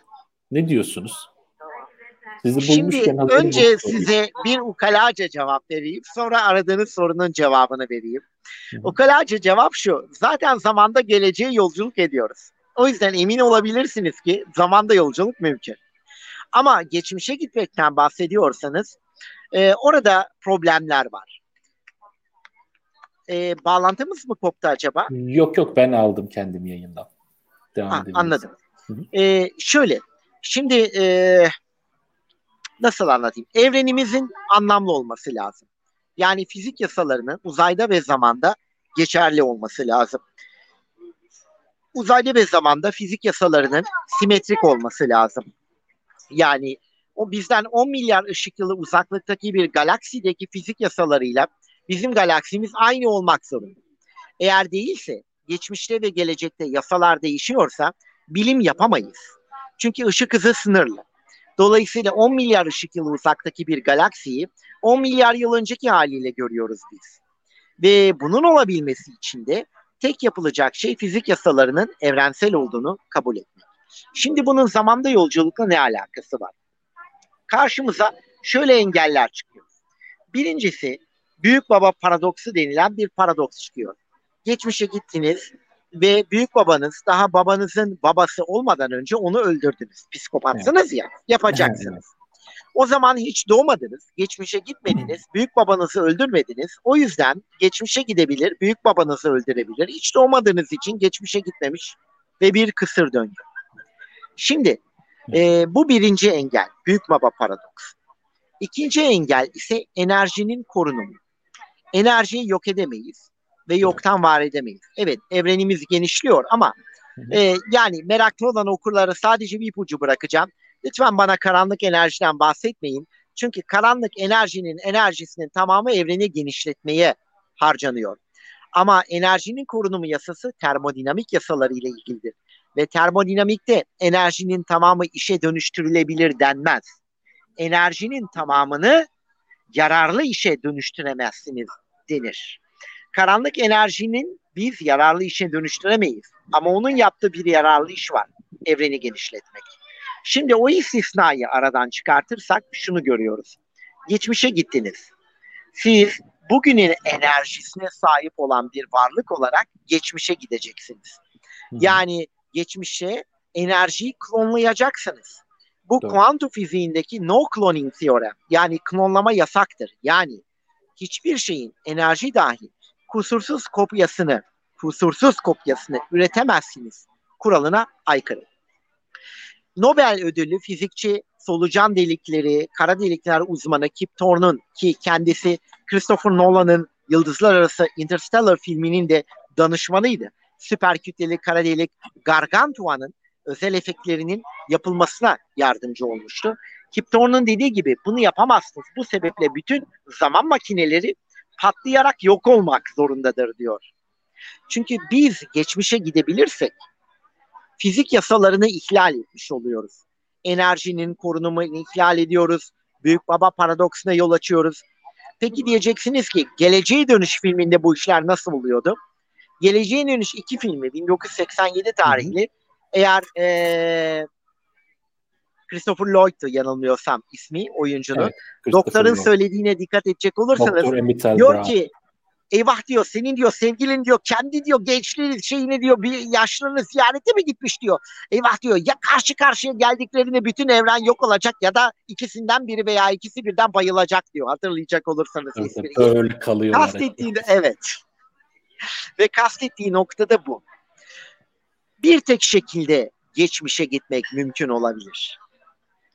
Ne diyorsunuz?
Sizi Şimdi önce size bir ukalaca cevap vereyim. Sonra aradığınız sorunun cevabını vereyim. Hı-hı. Ukalaca cevap şu. Zaten zamanda geleceğe yolculuk ediyoruz. O yüzden emin olabilirsiniz ki zamanda yolculuk mümkün. Ama geçmişe gitmekten bahsediyorsanız e, orada problemler var e, bağlantımız mı koptu acaba?
Yok yok ben aldım kendim yayından.
Devam ha, anladım. E, şöyle şimdi e, nasıl anlatayım? Evrenimizin anlamlı olması lazım. Yani fizik yasalarının uzayda ve zamanda geçerli olması lazım. Uzayda ve zamanda fizik yasalarının simetrik olması lazım. Yani o bizden 10 milyar ışık yılı uzaklıktaki bir galaksideki fizik yasalarıyla bizim galaksimiz aynı olmak zorunda. Eğer değilse geçmişte ve gelecekte yasalar değişiyorsa bilim yapamayız. Çünkü ışık hızı sınırlı. Dolayısıyla 10 milyar ışık yılı uzaktaki bir galaksiyi 10 milyar yıl önceki haliyle görüyoruz biz. Ve bunun olabilmesi için de tek yapılacak şey fizik yasalarının evrensel olduğunu kabul etmek. Şimdi bunun zamanda yolculukla ne alakası var? Karşımıza şöyle engeller çıkıyor. Birincisi büyük baba paradoksu denilen bir paradoks çıkıyor. Geçmişe gittiniz ve büyük babanız daha babanızın babası olmadan önce onu öldürdünüz. Psikopatsınız ya yapacaksınız. O zaman hiç doğmadınız, geçmişe gitmediniz, büyük babanızı öldürmediniz. O yüzden geçmişe gidebilir, büyük babanızı öldürebilir. Hiç doğmadığınız için geçmişe gitmemiş ve bir kısır döngü. Şimdi e, bu birinci engel. Büyük baba paradoks. İkinci engel ise enerjinin korunumu. Enerjiyi yok edemeyiz ve yoktan var edemeyiz. Evet evrenimiz genişliyor ama e, yani meraklı olan okurlara sadece bir ipucu bırakacağım. Lütfen bana karanlık enerjiden bahsetmeyin. Çünkü karanlık enerjinin enerjisinin tamamı evreni genişletmeye harcanıyor. Ama enerjinin korunumu yasası termodinamik yasaları ile ilgilidir. Ve termodinamikte enerjinin tamamı işe dönüştürülebilir denmez. Enerjinin tamamını yararlı işe dönüştüremezsiniz denir. Karanlık enerjinin biz yararlı işe dönüştüremeyiz. Ama onun yaptığı bir yararlı iş var. Evreni genişletmek. Şimdi o istisnayı aradan çıkartırsak şunu görüyoruz. Geçmişe gittiniz. Siz bugünün enerjisine sahip olan bir varlık olarak geçmişe gideceksiniz. Yani geçmişe enerjiyi klonlayacaksınız. Bu Doğru. kuantum fiziğindeki no cloning teorem yani klonlama yasaktır. Yani hiçbir şeyin enerji dahil kusursuz kopyasını kusursuz kopyasını üretemezsiniz kuralına aykırı. Nobel ödüllü fizikçi solucan delikleri, kara delikler uzmanı Kip Thorne'un ki kendisi Christopher Nolan'ın Yıldızlar Arası Interstellar filminin de danışmanıydı. Süper kütleli kara delik Gargantua'nın özel efektlerinin yapılmasına yardımcı olmuştu. Kip Thorne'un dediği gibi bunu yapamazsınız. Bu sebeple bütün zaman makineleri patlayarak yok olmak zorundadır diyor. Çünkü biz geçmişe gidebilirsek fizik yasalarını ihlal etmiş oluyoruz. Enerjinin korunumunu ihlal ediyoruz. Büyük baba paradoksuna yol açıyoruz. Peki diyeceksiniz ki Geleceğe Dönüş filminde bu işler nasıl oluyordu? Geleceğe Dönüş 2 filmi 1987 tarihli. Eğer ee, Christopher Lloyd'tu yanılmıyorsam ismi oyuncunun. Evet, Doktorun Lloyd. söylediğine dikkat edecek olursanız Doktor diyor ki eyvah diyor senin diyor sevgilin diyor kendi diyor gençliğiniz şeyini diyor bir yaşlılığını ziyarete mi gitmiş diyor. Eyvah diyor ya karşı karşıya geldiklerinde bütün evren yok olacak ya da ikisinden biri veya ikisi birden bayılacak diyor hatırlayacak olursanız
evet, espriyi. Öyle kalıyor.
Kastettiğinde evet. Ve kastettiği noktada bu. Bir tek şekilde geçmişe gitmek mümkün olabilir.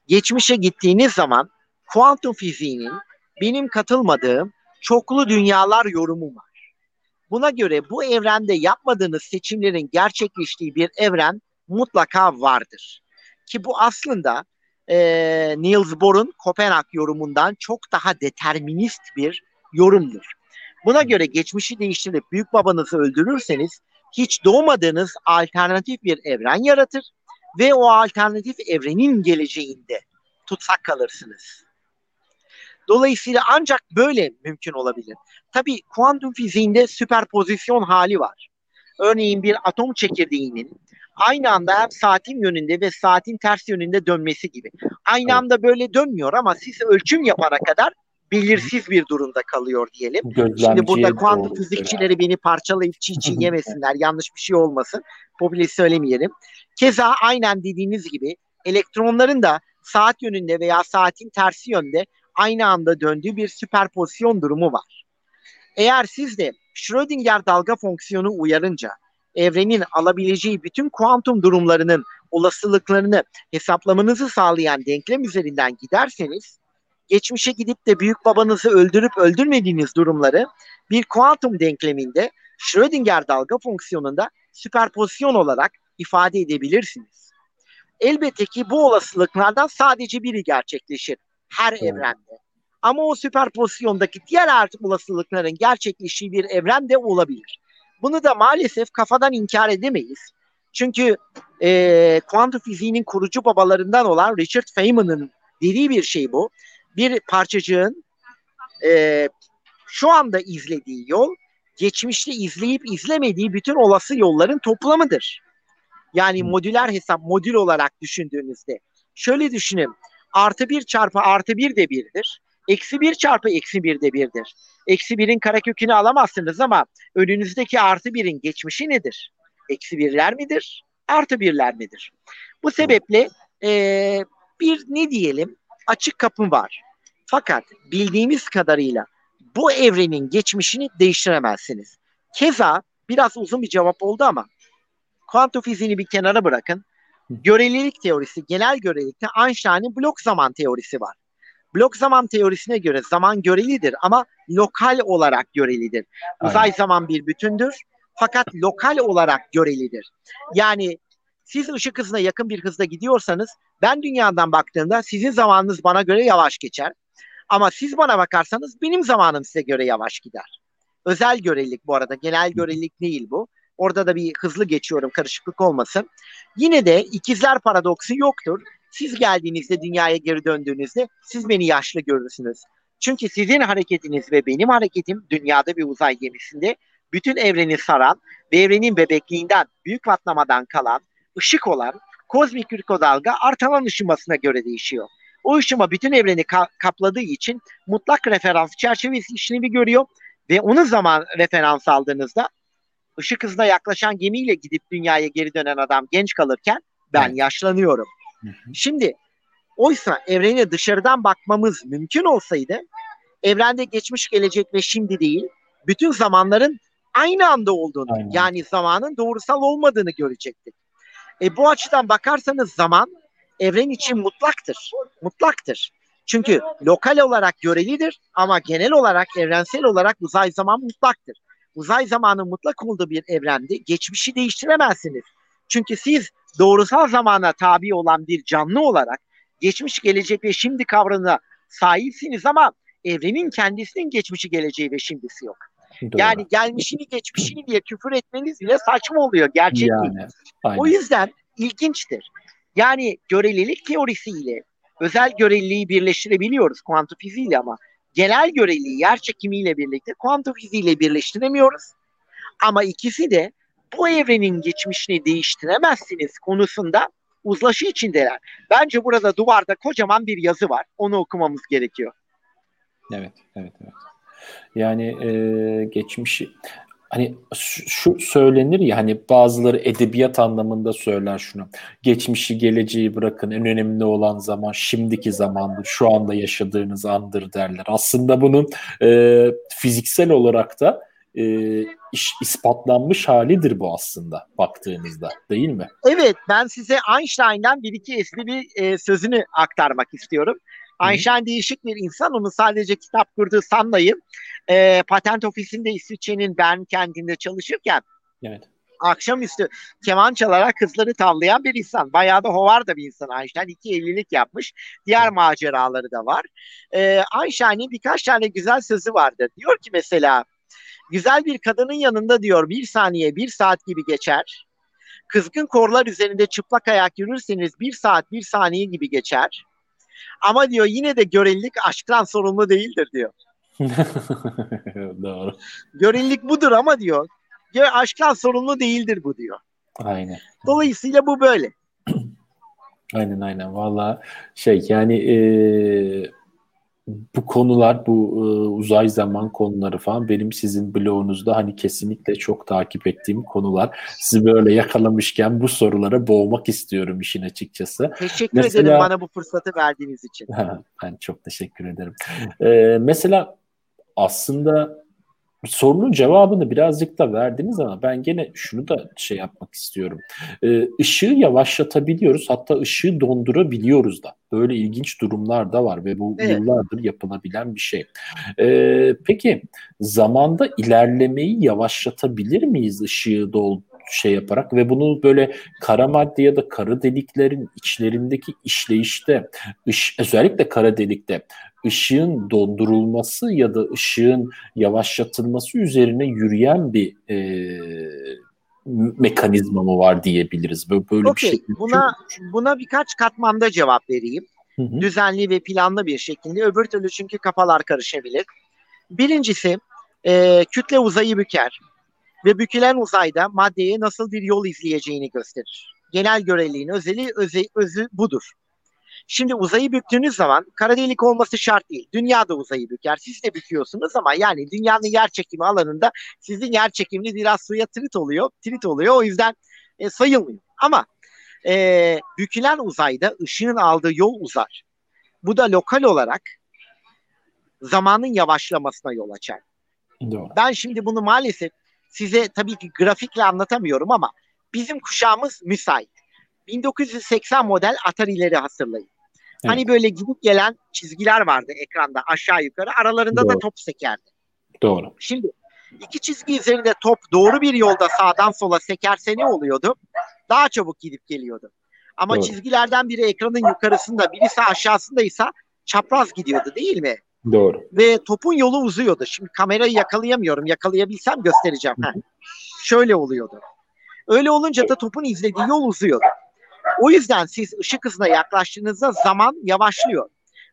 Geçmişe gittiğiniz zaman kuantum fiziğinin benim katılmadığım çoklu dünyalar yorumu var. Buna göre bu evrende yapmadığınız seçimlerin gerçekleştiği bir evren mutlaka vardır. Ki bu aslında e, Niels Bohr'un Kopenhag yorumundan çok daha determinist bir yorumdur. Buna göre geçmişi değiştirip büyük babanızı öldürürseniz hiç doğmadığınız alternatif bir evren yaratır ve o alternatif evrenin geleceğinde tutsak kalırsınız. Dolayısıyla ancak böyle mümkün olabilir. Tabii kuantum fiziğinde süperpozisyon hali var. Örneğin bir atom çekirdeğinin aynı anda hem saatin yönünde ve saatin ters yönünde dönmesi gibi. Aynı anda böyle dönmüyor ama siz ölçüm yapana kadar belirsiz bir durumda kalıyor diyelim. Şimdi burada kuantum fizikçileri beni parçalayıp çiğ çiğ yemesinler. yanlış bir şey olmasın. Popülist söylemeyelim. Keza aynen dediğiniz gibi elektronların da saat yönünde veya saatin tersi yönde aynı anda döndüğü bir süperpozisyon durumu var. Eğer siz de Schrödinger dalga fonksiyonu uyarınca evrenin alabileceği bütün kuantum durumlarının olasılıklarını hesaplamanızı sağlayan denklem üzerinden giderseniz geçmişe gidip de büyük babanızı öldürüp öldürmediğiniz durumları bir kuantum denkleminde Schrödinger dalga fonksiyonunda süperpozisyon olarak ifade edebilirsiniz. Elbette ki bu olasılıklardan sadece biri gerçekleşir her evet. evrende. Ama o süperpozisyondaki diğer artık olasılıkların gerçekleştiği bir evren de olabilir. Bunu da maalesef kafadan inkar edemeyiz. Çünkü e, kuantum fiziğinin kurucu babalarından olan Richard Feynman'ın dediği bir şey bu. Bir parçacığın e, şu anda izlediği yol geçmişte izleyip izlemediği bütün olası yolların toplamıdır. Yani modüler hesap modül olarak düşündüğünüzde. Şöyle düşünün artı bir çarpı artı bir de birdir. Eksi bir çarpı eksi bir de birdir. Eksi birin karekökünü alamazsınız ama önünüzdeki artı birin geçmişi nedir? Eksi birler midir? Artı birler midir? Bu sebeple ee, bir ne diyelim açık kapı var. Fakat bildiğimiz kadarıyla bu evrenin geçmişini değiştiremezsiniz. Keza biraz uzun bir cevap oldu ama kuantum fiziğini bir kenara bırakın. Görelilik teorisi, genel görelilikte Einstein'ın blok zaman teorisi var. Blok zaman teorisine göre zaman görelidir ama lokal olarak görelidir. Uzay Aynen. zaman bir bütündür fakat lokal olarak görelidir. Yani siz ışık hızına yakın bir hızda gidiyorsanız ben dünyadan baktığımda sizin zamanınız bana göre yavaş geçer. Ama siz bana bakarsanız benim zamanım size göre yavaş gider. Özel görelilik bu arada genel görelilik değil bu. Orada da bir hızlı geçiyorum karışıklık olmasın. Yine de ikizler paradoksu yoktur. Siz geldiğinizde dünyaya geri döndüğünüzde siz beni yaşlı görürsünüz. Çünkü sizin hareketiniz ve benim hareketim dünyada bir uzay gemisinde bütün evreni saran ve evrenin bebekliğinden, büyük patlamadan kalan, ışık olan kozmik dalga artan ışımasına göre değişiyor. O ışıma bütün evreni ka- kapladığı için mutlak referans çerçevesi işlevi görüyor ve onun zaman referans aldığınızda ışık hızına yaklaşan gemiyle gidip dünyaya geri dönen adam genç kalırken ben evet. yaşlanıyorum. Hı hı. Şimdi oysa evrene dışarıdan bakmamız mümkün olsaydı evrende geçmiş, gelecek ve şimdi değil bütün zamanların aynı anda olduğunu Aynen. yani zamanın doğrusal olmadığını görecektik. E, bu açıdan bakarsanız zaman evren için mutlaktır. Mutlaktır. Çünkü lokal olarak görelidir ama genel olarak evrensel olarak uzay zaman mutlaktır. Uzay zamanı mutlak olduğu bir evrende geçmişi değiştiremezsiniz. Çünkü siz doğrusal zamana tabi olan bir canlı olarak geçmiş, gelecek ve şimdi kavramına sahipsiniz ama evrenin kendisinin geçmişi, geleceği ve şimdisi yok. Doğru. Yani gelmişini geçmişini diye küfür etmeniz bile saçma oluyor. Gerçek yani, değil. Aynen. O yüzden ilginçtir. Yani görelilik teorisiyle özel göreliliği birleştirebiliyoruz kuantum fiziğiyle ama genel göreliliği yer çekimiyle birlikte kuantum fiziğiyle birleştiremiyoruz. Ama ikisi de bu evrenin geçmişini değiştiremezsiniz konusunda uzlaşı içindeler. Bence burada duvarda kocaman bir yazı var. Onu okumamız gerekiyor.
Evet, evet, evet. Yani e, geçmişi hani şu söylenir ya hani bazıları edebiyat anlamında söyler şunu. Geçmişi geleceği bırakın en önemli olan zaman şimdiki zamandır. Şu anda yaşadığınız andır derler. Aslında bunun e, fiziksel olarak da e, iş, ispatlanmış halidir bu aslında baktığınızda değil mi?
Evet ben size Einstein'dan bir iki bir e, sözünü aktarmak istiyorum. Einstein değişik bir insan. Onu sadece kitap kurduğu sanmayın. E, patent ofisinde İsviçre'nin Bern kentinde çalışırken evet. akşamüstü keman çalarak kızları tavlayan bir insan. Bayağı da hovar da bir insan Einstein. İki evlilik yapmış. Diğer evet. maceraları da var. E, Einstein'in birkaç tane güzel sözü vardı. Diyor ki mesela güzel bir kadının yanında diyor bir saniye bir saat gibi geçer. Kızgın korlar üzerinde çıplak ayak yürürseniz bir saat bir saniye gibi geçer. Ama diyor yine de görelilik aşktan sorumlu değildir diyor. Doğru. Görelilik budur ama diyor aşktan sorumlu değildir bu diyor.
Aynen.
Dolayısıyla bu böyle.
aynen aynen. Valla şey yani eee bu konular, bu e, uzay zaman konuları falan benim sizin blogunuzda hani kesinlikle çok takip ettiğim konular. Sizi böyle yakalamışken bu sorulara boğmak istiyorum işin açıkçası.
Teşekkür mesela, ederim bana bu fırsatı verdiğiniz için.
ben çok teşekkür ederim. Ee, mesela aslında sorunun cevabını birazcık da verdiniz ama ben gene şunu da şey yapmak istiyorum. Ee, ışığı yavaşlatabiliyoruz hatta ışığı dondurabiliyoruz da. Böyle ilginç durumlar da var ve bu evet. yıllardır yapılabilen bir şey. Ee, peki zamanda ilerlemeyi yavaşlatabilir miyiz ışığı doldu şey yaparak ve bunu böyle kara madde ya da kara deliklerin içlerindeki işleyişte ış, özellikle kara delikte ışığın dondurulması ya da ışığın yavaşlatılması üzerine yürüyen bir e, mekanizma mı var diyebiliriz. Böyle, böyle
okay. bir şey. Buna buna birkaç katmanda cevap vereyim. Hı hı. Düzenli ve planlı bir şekilde. Öbür türlü çünkü kafalar karışabilir. Birincisi e, kütle uzayı büker ve bükülen uzayda maddeye nasıl bir yol izleyeceğini gösterir. Genel göreliğin özeli özü, özü budur. Şimdi uzayı büktüğünüz zaman kara delik olması şart değil. Dünya da uzayı büker. Siz de büküyorsunuz ama yani dünyanın yer çekimi alanında sizin yer çekimini biraz suya trit oluyor. Trit oluyor. O yüzden e, sayılmıyor. Ama e, bükülen uzayda ışığın aldığı yol uzar. Bu da lokal olarak zamanın yavaşlamasına yol açar. Doğru. Ben şimdi bunu maalesef size tabii ki grafikle anlatamıyorum ama bizim kuşağımız müsait. 1980 model Atari'leri hatırlayın. Evet. Hani böyle gidip gelen çizgiler vardı ekranda aşağı yukarı. Aralarında doğru. da top sekerdi.
Doğru.
Şimdi iki çizgi üzerinde top doğru bir yolda sağdan sola sekerse ne oluyordu? Daha çabuk gidip geliyordu. Ama doğru. çizgilerden biri ekranın yukarısında, birisi aşağısındaysa çapraz gidiyordu değil mi?
Doğru.
Ve topun yolu uzuyordu. Şimdi kamerayı yakalayamıyorum. Yakalayabilsem göstereceğim. Heh. Şöyle oluyordu. Öyle olunca da topun izlediği yol uzuyordu. O yüzden siz ışık hızına yaklaştığınızda zaman yavaşlıyor.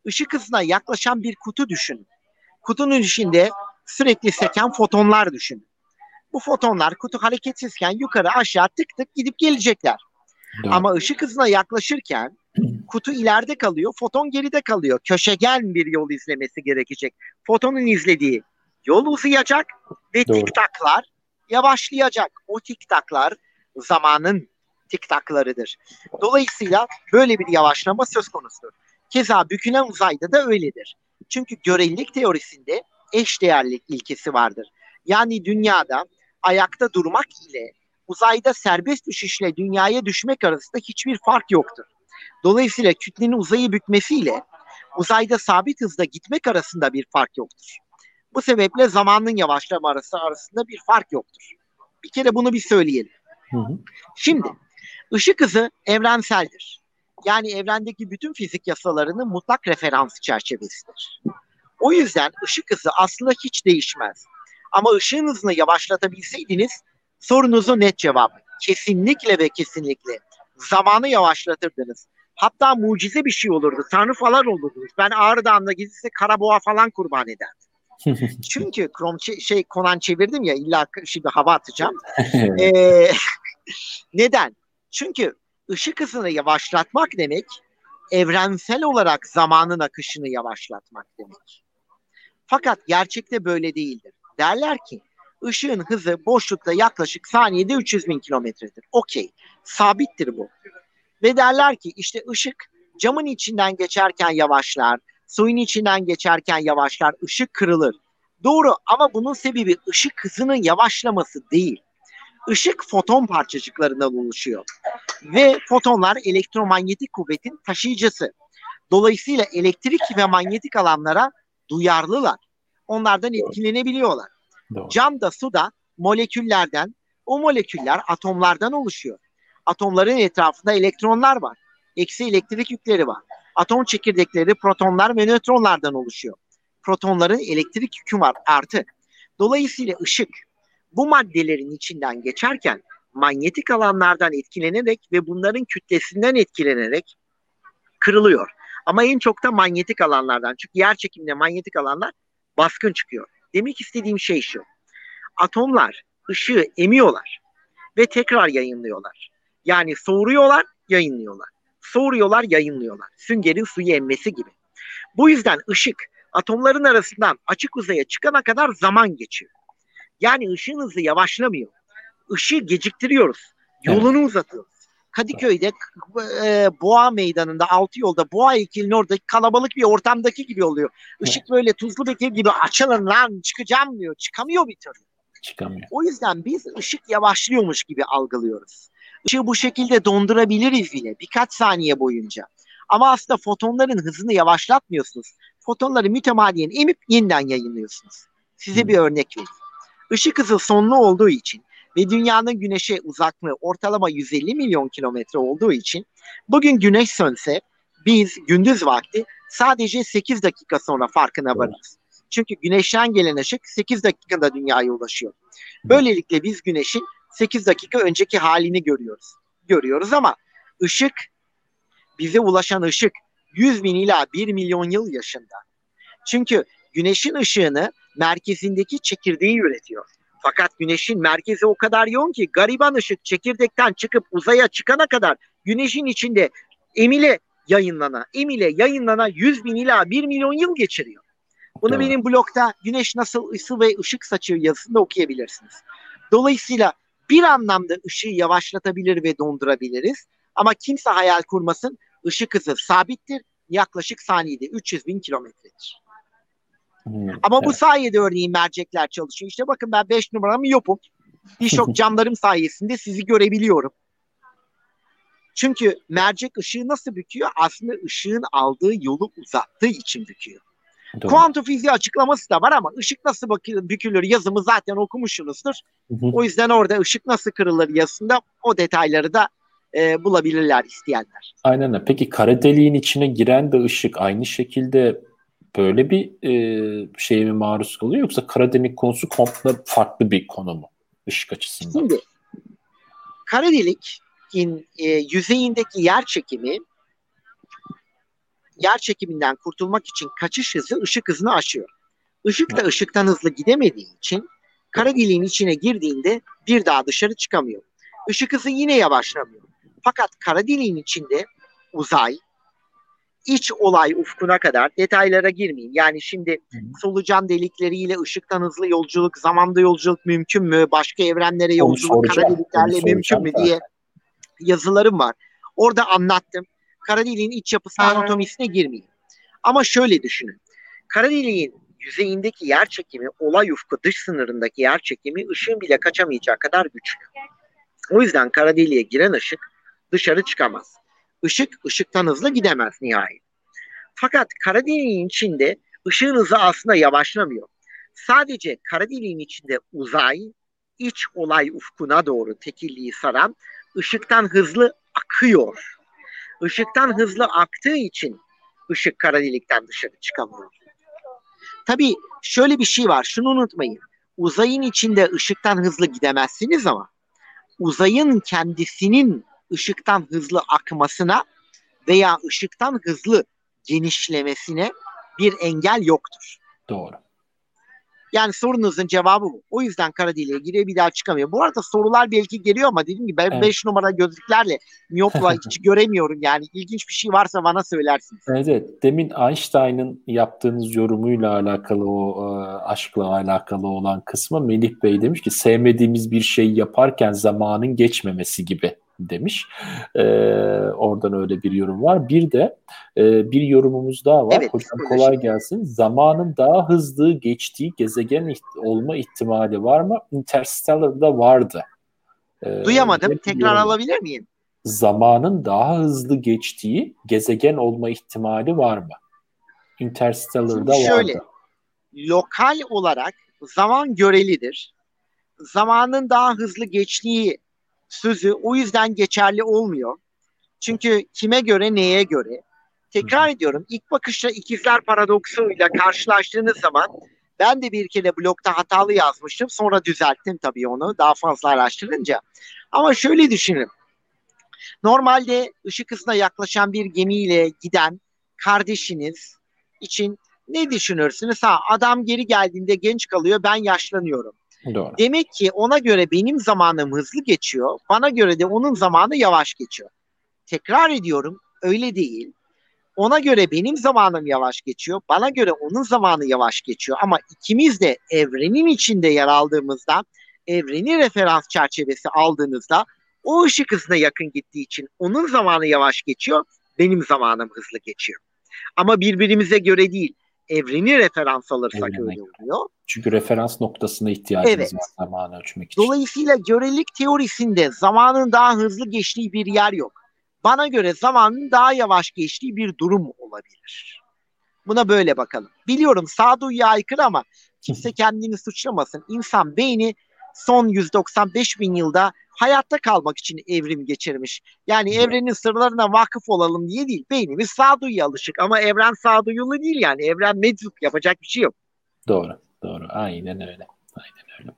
Işık hızına yaklaşan bir kutu düşünün. Kutunun içinde sürekli seken fotonlar düşünün. Bu fotonlar kutu hareketsizken yukarı aşağı tık tık gidip gelecekler. Doğru. Ama ışık hızına yaklaşırken kutu ileride kalıyor, foton geride kalıyor. Köşegen bir yol izlemesi gerekecek. Fotonun izlediği yol uzayacak ve Doğru. tiktaklar yavaşlayacak. O tiktaklar zamanın tiktaklarıdır. Dolayısıyla böyle bir yavaşlama söz konusudur. Keza bükülen uzayda da öyledir. Çünkü görelilik teorisinde eş değerlik ilkesi vardır. Yani dünyada ayakta durmak ile uzayda serbest düşüşle dünyaya düşmek arasında hiçbir fark yoktur. Dolayısıyla kütlenin uzayı bükmesiyle uzayda sabit hızda gitmek arasında bir fark yoktur. Bu sebeple zamanın yavaşlama arası arasında bir fark yoktur. Bir kere bunu bir söyleyelim. Hı hı. Şimdi ışık hızı evrenseldir. Yani evrendeki bütün fizik yasalarının mutlak referans çerçevesidir. O yüzden ışık hızı aslında hiç değişmez. Ama ışığın hızını yavaşlatabilseydiniz sorunuzu net cevap. Kesinlikle ve kesinlikle zamanı yavaşlatırdınız. Hatta mucize bir şey olurdu. Tanrı falan olurdunuz. Ben Ağrı Dağı'nda gidilse karaboğa falan kurban ederdim. Çünkü krom şey Konan çevirdim ya illa şimdi hava atacağım. ee, neden? Çünkü ışık hızını yavaşlatmak demek evrensel olarak zamanın akışını yavaşlatmak demek. Fakat gerçekte böyle değildir. Derler ki ışığın hızı boşlukta yaklaşık saniyede 300 bin kilometredir. Okey. Sabittir bu. Ve derler ki işte ışık camın içinden geçerken yavaşlar, suyun içinden geçerken yavaşlar, ışık kırılır. Doğru ama bunun sebebi ışık hızının yavaşlaması değil. Işık foton parçacıklarından oluşuyor. Ve fotonlar elektromanyetik kuvvetin taşıyıcısı. Dolayısıyla elektrik ve manyetik alanlara duyarlılar. Onlardan etkilenebiliyorlar. Doğru. Cam da su da moleküllerden, o moleküller atomlardan oluşuyor. Atomların etrafında elektronlar var. Eksi elektrik yükleri var. Atom çekirdekleri protonlar ve nötronlardan oluşuyor. Protonların elektrik yükü var artı. Dolayısıyla ışık bu maddelerin içinden geçerken manyetik alanlardan etkilenerek ve bunların kütlesinden etkilenerek kırılıyor. Ama en çok da manyetik alanlardan. Çünkü yer çekiminde manyetik alanlar baskın çıkıyor. Demek istediğim şey şu. Atomlar ışığı emiyorlar ve tekrar yayınlıyorlar. Yani soğuruyorlar, yayınlıyorlar. Soğuruyorlar, yayınlıyorlar. Süngerin suyu emmesi gibi. Bu yüzden ışık atomların arasından açık uzaya çıkana kadar zaman geçiyor. Yani ışığın hızı yavaşlamıyor. Işığı geciktiriyoruz. Yolunu evet. uzatıyoruz. Kadıköy'de e, Boğa Meydanı'nda altı yolda Boğa heykelinin orada kalabalık bir ortamdaki gibi oluyor. Işık böyle tuzlu bekir gibi açılın lan çıkacağım diyor. Çıkamıyor bir türlü.
Çıkamıyor.
O yüzden biz ışık yavaşlıyormuş gibi algılıyoruz. Işığı bu şekilde dondurabiliriz bile birkaç saniye boyunca. Ama aslında fotonların hızını yavaşlatmıyorsunuz. Fotonları mütemadiyen emip yeniden yayınlıyorsunuz. Size hmm. bir örnek vereyim. Işık hızı sonlu olduğu için ve dünyanın güneşe uzaklığı ortalama 150 milyon kilometre olduğu için bugün güneş sönse biz gündüz vakti sadece 8 dakika sonra farkına varırız. Çünkü güneşten gelen ışık 8 dakikada dünyaya ulaşıyor. Böylelikle biz güneşin 8 dakika önceki halini görüyoruz. Görüyoruz ama ışık bize ulaşan ışık 100 bin ila 1 milyon yıl yaşında. Çünkü güneşin ışığını merkezindeki çekirdeği üretiyor. Fakat güneşin merkezi o kadar yoğun ki gariban ışık çekirdekten çıkıp uzaya çıkana kadar güneşin içinde emile yayınlana, emile yayınlana 100 bin ila 1 milyon yıl geçiriyor. Bunu tamam. benim blogda güneş nasıl ısı ve ışık saçıyor yazısında okuyabilirsiniz. Dolayısıyla bir anlamda ışığı yavaşlatabilir ve dondurabiliriz. Ama kimse hayal kurmasın ışık hızı sabittir. Yaklaşık saniyede 300 bin kilometredir. Hmm, Ama evet. bu sayede örneğin mercekler çalışıyor. İşte bakın ben 5 numaramı yopum. Birçok camlarım sayesinde sizi görebiliyorum. Çünkü mercek ışığı nasıl büküyor? Aslında ışığın aldığı yolu uzattığı için büküyor. Doğru. Kuantum fiziği açıklaması da var ama ışık nasıl bükülür yazımı zaten okumuşsunuzdur. Hı hı. O yüzden orada ışık nasıl kırılır yazısında o detayları da e, bulabilirler isteyenler.
Aynen öyle. Peki kara deliğin içine giren de ışık aynı şekilde böyle bir e, şeye mi maruz kalıyor yoksa kara delik konusu komple farklı bir konu mu ışık açısından?
Şimdi kara delikin e, yüzeyindeki yer çekimi yer çekiminden kurtulmak için kaçış hızı ışık hızını aşıyor. Işık da ışıktan hızlı gidemediği için kara deliğin içine girdiğinde bir daha dışarı çıkamıyor. Işık hızı yine yavaşlamıyor. Fakat kara deliğin içinde uzay, iç olay ufkuna kadar detaylara girmeyeyim. Yani şimdi solucan delikleriyle ışıktan hızlı yolculuk, zamanda yolculuk mümkün mü? Başka evrenlere yolculuk kara deliklerle mümkün mü diye yazılarım var. Orada anlattım. Kara deliğin iç yapısı anatomisine girmeyeyim. Ama şöyle düşünün. Kara deliğin yüzeyindeki yer çekimi, olay ufku dış sınırındaki yer çekimi ışığın bile kaçamayacağı kadar güçlü. O yüzden kara deliğe giren ışık dışarı çıkamaz. Işık ışıktan hızlı gidemez nihayet. Fakat kara deliğin içinde ışığın hızı aslında yavaşlamıyor. Sadece kara deliğin içinde uzay, iç olay ufkuna doğru tekilliği saran ışıktan hızlı akıyor. Işıktan hızlı aktığı için ışık kara delikten dışarı çıkamıyor. Tabii şöyle bir şey var. Şunu unutmayın. Uzayın içinde ışıktan hızlı gidemezsiniz ama uzayın kendisinin ışıktan hızlı akmasına veya ışıktan hızlı genişlemesine bir engel yoktur.
Doğru.
Yani sorunuzun cevabı bu. O yüzden kara deliğe giriyor bir daha çıkamıyor. Bu arada sorular belki geliyor ama dediğim gibi ben 5 evet. numara gözlüklerle miyopla hiç göremiyorum yani. ilginç bir şey varsa bana söylersiniz.
Evet, evet. Demin Einstein'ın yaptığınız yorumuyla alakalı o e, aşkla alakalı olan kısmı Melih Bey demiş ki sevmediğimiz bir şey yaparken zamanın geçmemesi gibi demiş. E, oradan öyle bir yorum var. Bir de e, bir yorumumuz daha var. Evet, Hocam kolay gelsin. Zamanın daha hızlı geçtiği gezegen olma ihtimali var mı? Interstellar'da vardı.
E, Duyamadım. Tekrar yorum. alabilir miyim?
Zamanın daha hızlı geçtiği gezegen olma ihtimali var mı? Interstellar'da Şimdi şöyle, vardı.
Lokal olarak zaman görelidir. Zamanın daha hızlı geçtiği sözü o yüzden geçerli olmuyor. Çünkü kime göre neye göre? Tekrar ediyorum ilk bakışta ikizler paradoksuyla karşılaştığınız zaman ben de bir kere blokta hatalı yazmıştım. Sonra düzelttim tabii onu daha fazla araştırınca. Ama şöyle düşünün. Normalde ışık hızına yaklaşan bir gemiyle giden kardeşiniz için ne düşünürsünüz? Ha adam geri geldiğinde genç kalıyor ben yaşlanıyorum. Doğru. Demek ki ona göre benim zamanım hızlı geçiyor. Bana göre de onun zamanı yavaş geçiyor. Tekrar ediyorum öyle değil. Ona göre benim zamanım yavaş geçiyor. Bana göre onun zamanı yavaş geçiyor. Ama ikimiz de evrenin içinde yer aldığımızda, evreni referans çerçevesi aldığınızda o ışık hızına yakın gittiği için onun zamanı yavaş geçiyor, benim zamanım hızlı geçiyor. Ama birbirimize göre değil evreni referans alırsak Evrene. öyle oluyor.
Çünkü referans noktasına ihtiyacımız evet. var zamanı ölçmek
için. Dolayısıyla görelilik teorisinde zamanın daha hızlı geçtiği bir yer yok. Bana göre zamanın daha yavaş geçtiği bir durum olabilir. Buna böyle bakalım. Biliyorum sağduyuya aykırı ama kimse kendini suçlamasın. İnsan beyni son 195 bin yılda hayatta kalmak için evrim geçirmiş. Yani evrenin sırlarına vakıf olalım diye değil. Beynimiz sağduyuya alışık ama evren sağduyulu değil yani. Evren meczup yapacak bir şey yok.
Doğru, doğru. Aynen öyle. Aynen öyle.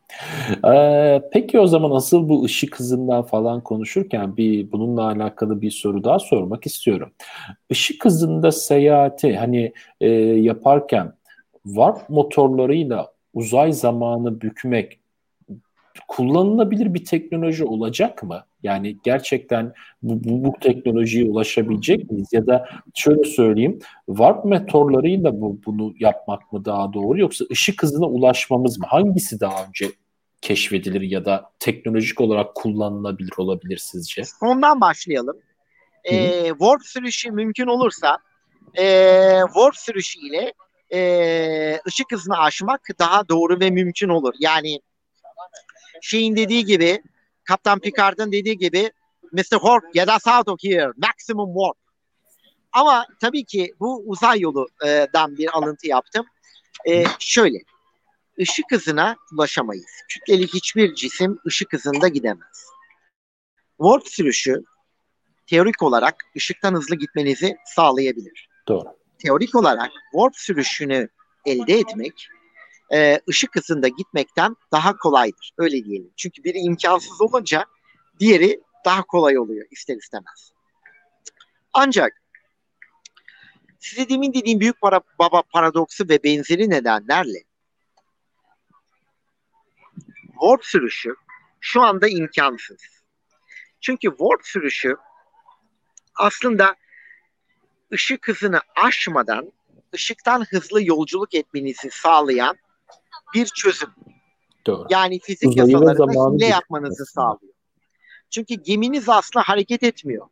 Ee, peki o zaman asıl bu ışık hızından falan konuşurken bir bununla alakalı bir soru daha sormak istiyorum. Işık hızında seyahati hani e, yaparken warp motorlarıyla uzay zamanı bükmek kullanılabilir bir teknoloji olacak mı? Yani gerçekten bu, bu, bu teknolojiye ulaşabilecek miyiz? Ya da şöyle söyleyeyim, warp meteorlarıyla bu, bunu yapmak mı daha doğru yoksa ışık hızına ulaşmamız mı? Hangisi daha önce keşfedilir ya da teknolojik olarak kullanılabilir olabilir sizce?
Ondan başlayalım. Ee, warp sürüşü mümkün olursa e, warp sürüşü ile e, ışık hızını aşmak daha doğru ve mümkün olur. Yani şeyin dediği gibi Kaptan Picard'ın dediği gibi Mr. Hork get us out of here. Maximum warp. Ama tabii ki bu uzay yoludan bir alıntı yaptım. Ee, şöyle, ışık hızına ulaşamayız. Kütleli hiçbir cisim ışık hızında gidemez. Warp sürüşü teorik olarak ışıktan hızlı gitmenizi sağlayabilir.
Doğru.
Teorik olarak warp sürüşünü elde etmek e, ışık hızında gitmekten daha kolaydır. Öyle diyelim. Çünkü biri imkansız olunca diğeri daha kolay oluyor ister istemez. Ancak size demin dediğim büyük para, baba paradoksu ve benzeri nedenlerle warp sürüşü şu anda imkansız. Çünkü warp sürüşü aslında ışık hızını aşmadan ışıktan hızlı yolculuk etmenizi sağlayan bir çözüm.
Doğru.
Yani fizik
Uzayı zamanı
hile yapmanızı sağlıyor. Çünkü geminiz aslında hareket etmiyor.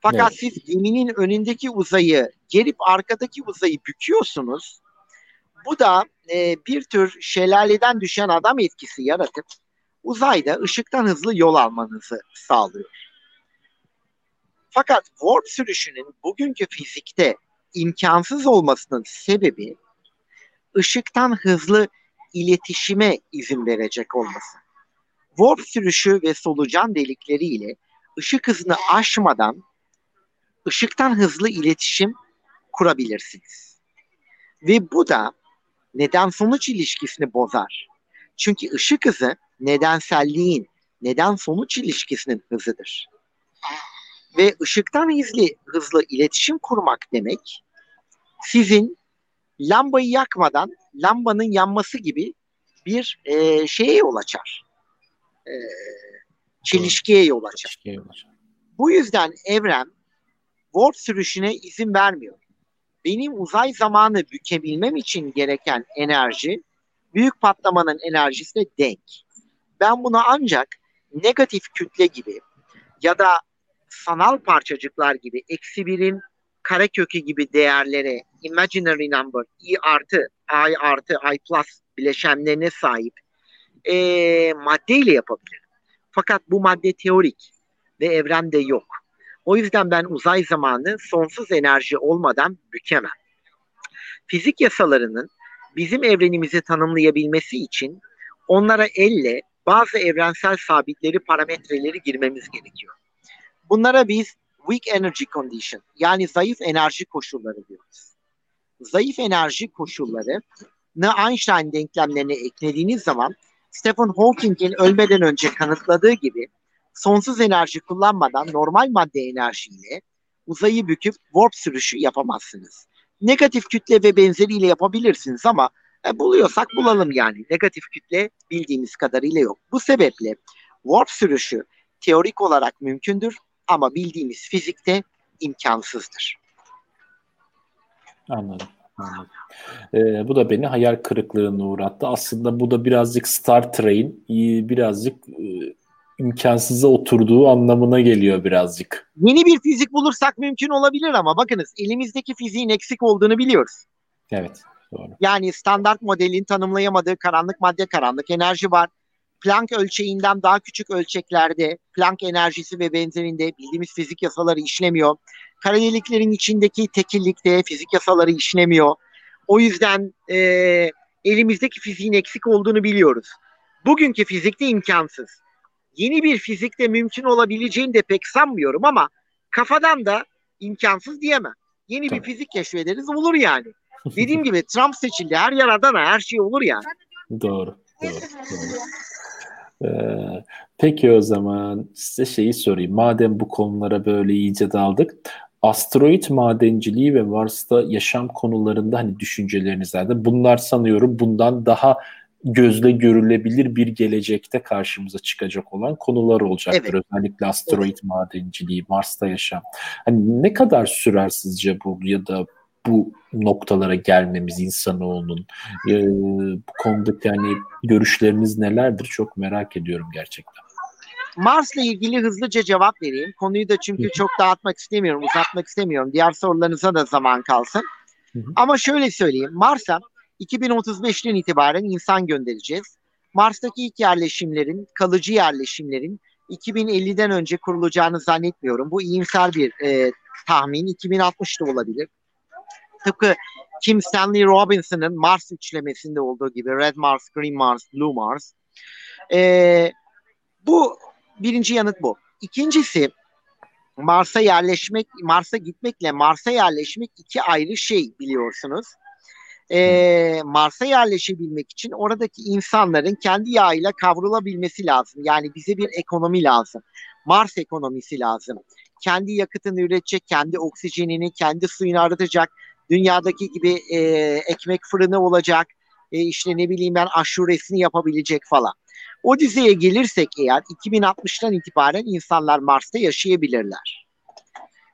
Fakat
Evet.
siz geminin önündeki uzayı gerip arkadaki uzayı büküyorsunuz. Bu da e, bir tür şelaleden düşen adam etkisi yaratıp uzayda ışıktan hızlı yol almanızı sağlıyor. Fakat warp sürüşünün bugünkü fizikte imkansız olmasının sebebi ışıktan hızlı iletişime izin verecek olması. Warp sürüşü ve solucan delikleri ile ışık hızını aşmadan ışıktan hızlı iletişim kurabilirsiniz. Ve bu da neden sonuç ilişkisini bozar. Çünkü ışık hızı nedenselliğin neden sonuç ilişkisinin hızıdır. Ve ışıktan hızlı, hızlı iletişim kurmak demek sizin lambayı yakmadan lambanın yanması gibi bir e, şeye yol açar. E, çelişkiye yol açar.
Keşke olacak.
Bu yüzden evren warp sürüşüne izin vermiyor. Benim uzay zamanı bükebilmem için gereken enerji büyük patlamanın enerjisine denk. Ben bunu ancak negatif kütle gibi ya da sanal parçacıklar gibi eksi birin karekökü gibi değerlere imaginary number i artı i artı i plus bileşenlerine sahip eee maddeyle yapabilirim. Fakat bu madde teorik ve evrende yok. O yüzden ben uzay zamanı sonsuz enerji olmadan bükemem. Fizik yasalarının bizim evrenimizi tanımlayabilmesi için onlara elle bazı evrensel sabitleri, parametreleri girmemiz gerekiyor. Bunlara biz weak energy condition yani zayıf enerji koşulları diyoruz. Zayıf enerji koşullarını Einstein denklemlerine eklediğiniz zaman Stephen Hawking'in ölmeden önce kanıtladığı gibi sonsuz enerji kullanmadan normal madde enerjiyle uzayı büküp warp sürüşü yapamazsınız. Negatif kütle ve benzeriyle yapabilirsiniz ama e, buluyorsak bulalım yani. Negatif kütle bildiğimiz kadarıyla yok. Bu sebeple warp sürüşü teorik olarak mümkündür ama bildiğimiz fizikte imkansızdır.
Anladım. anladım. Ee, bu da beni hayal kırıklığına uğrattı. Aslında bu da birazcık Star Trek'in e, birazcık e, imkansıza oturduğu anlamına geliyor birazcık.
Yeni bir fizik bulursak mümkün olabilir ama bakınız elimizdeki fiziğin eksik olduğunu biliyoruz.
Evet. Doğru.
Yani standart modelin tanımlayamadığı karanlık madde, karanlık enerji var. Planck ölçeğinden daha küçük ölçeklerde Planck enerjisi ve benzerinde bildiğimiz fizik yasaları işlemiyor. Kara deliklerin içindeki tekillikte fizik yasaları işlemiyor. O yüzden e, elimizdeki fiziğin eksik olduğunu biliyoruz. Bugünkü fizikte imkansız. Yeni bir fizikte mümkün olabileceğini de pek sanmıyorum ama kafadan da imkansız diyemem. Yeni bir
Tabii.
fizik keşfederiz olur yani. Dediğim gibi Trump seçildi. Her yer Adana. Her şey olur yani.
Doğru. Doğru. doğru. Ee, peki o zaman size şeyi sorayım. Madem bu konulara böyle iyice daldık. Asteroid madenciliği ve Mars'ta yaşam konularında hani düşünceleriniz nerede? Bunlar sanıyorum bundan daha gözle görülebilir bir gelecekte karşımıza çıkacak olan konular olacaktır.
Evet.
Özellikle asteroid madenciliği, Mars'ta yaşam. Hani ne kadar sürer sizce bu ya da bu noktalara gelmemiz insanoğlunun? Ee, bu konudaki yani görüşleriniz nelerdir? Çok merak ediyorum gerçekten.
Mars'la ilgili hızlıca cevap vereyim. Konuyu da çünkü çok dağıtmak istemiyorum, uzatmak istemiyorum. Diğer sorularınıza da zaman kalsın.
Hı hı.
Ama şöyle söyleyeyim. Mars'a 2035'ten itibaren insan göndereceğiz. Mars'taki ilk yerleşimlerin, kalıcı yerleşimlerin 2050'den önce kurulacağını zannetmiyorum. Bu iyimser bir e, tahmin. 2060'da olabilir. Tıpkı Kim Stanley Robinson'ın Mars üçlemesinde olduğu gibi Red Mars, Green Mars, Blue Mars. E, bu birinci yanıt bu. İkincisi Mars'a yerleşmek, Mars'a gitmekle Mars'a yerleşmek iki ayrı şey biliyorsunuz. Ee, Mars'a yerleşebilmek için oradaki insanların kendi yağıyla kavrulabilmesi lazım. Yani bize bir ekonomi lazım. Mars ekonomisi lazım. Kendi yakıtını üretecek, kendi oksijenini, kendi suyunu aratacak. Dünyadaki gibi e, ekmek fırını olacak. E, işte ne bileyim ben aşuresini yapabilecek falan. O düzeye gelirsek eğer 2060'tan itibaren insanlar Mars'ta yaşayabilirler.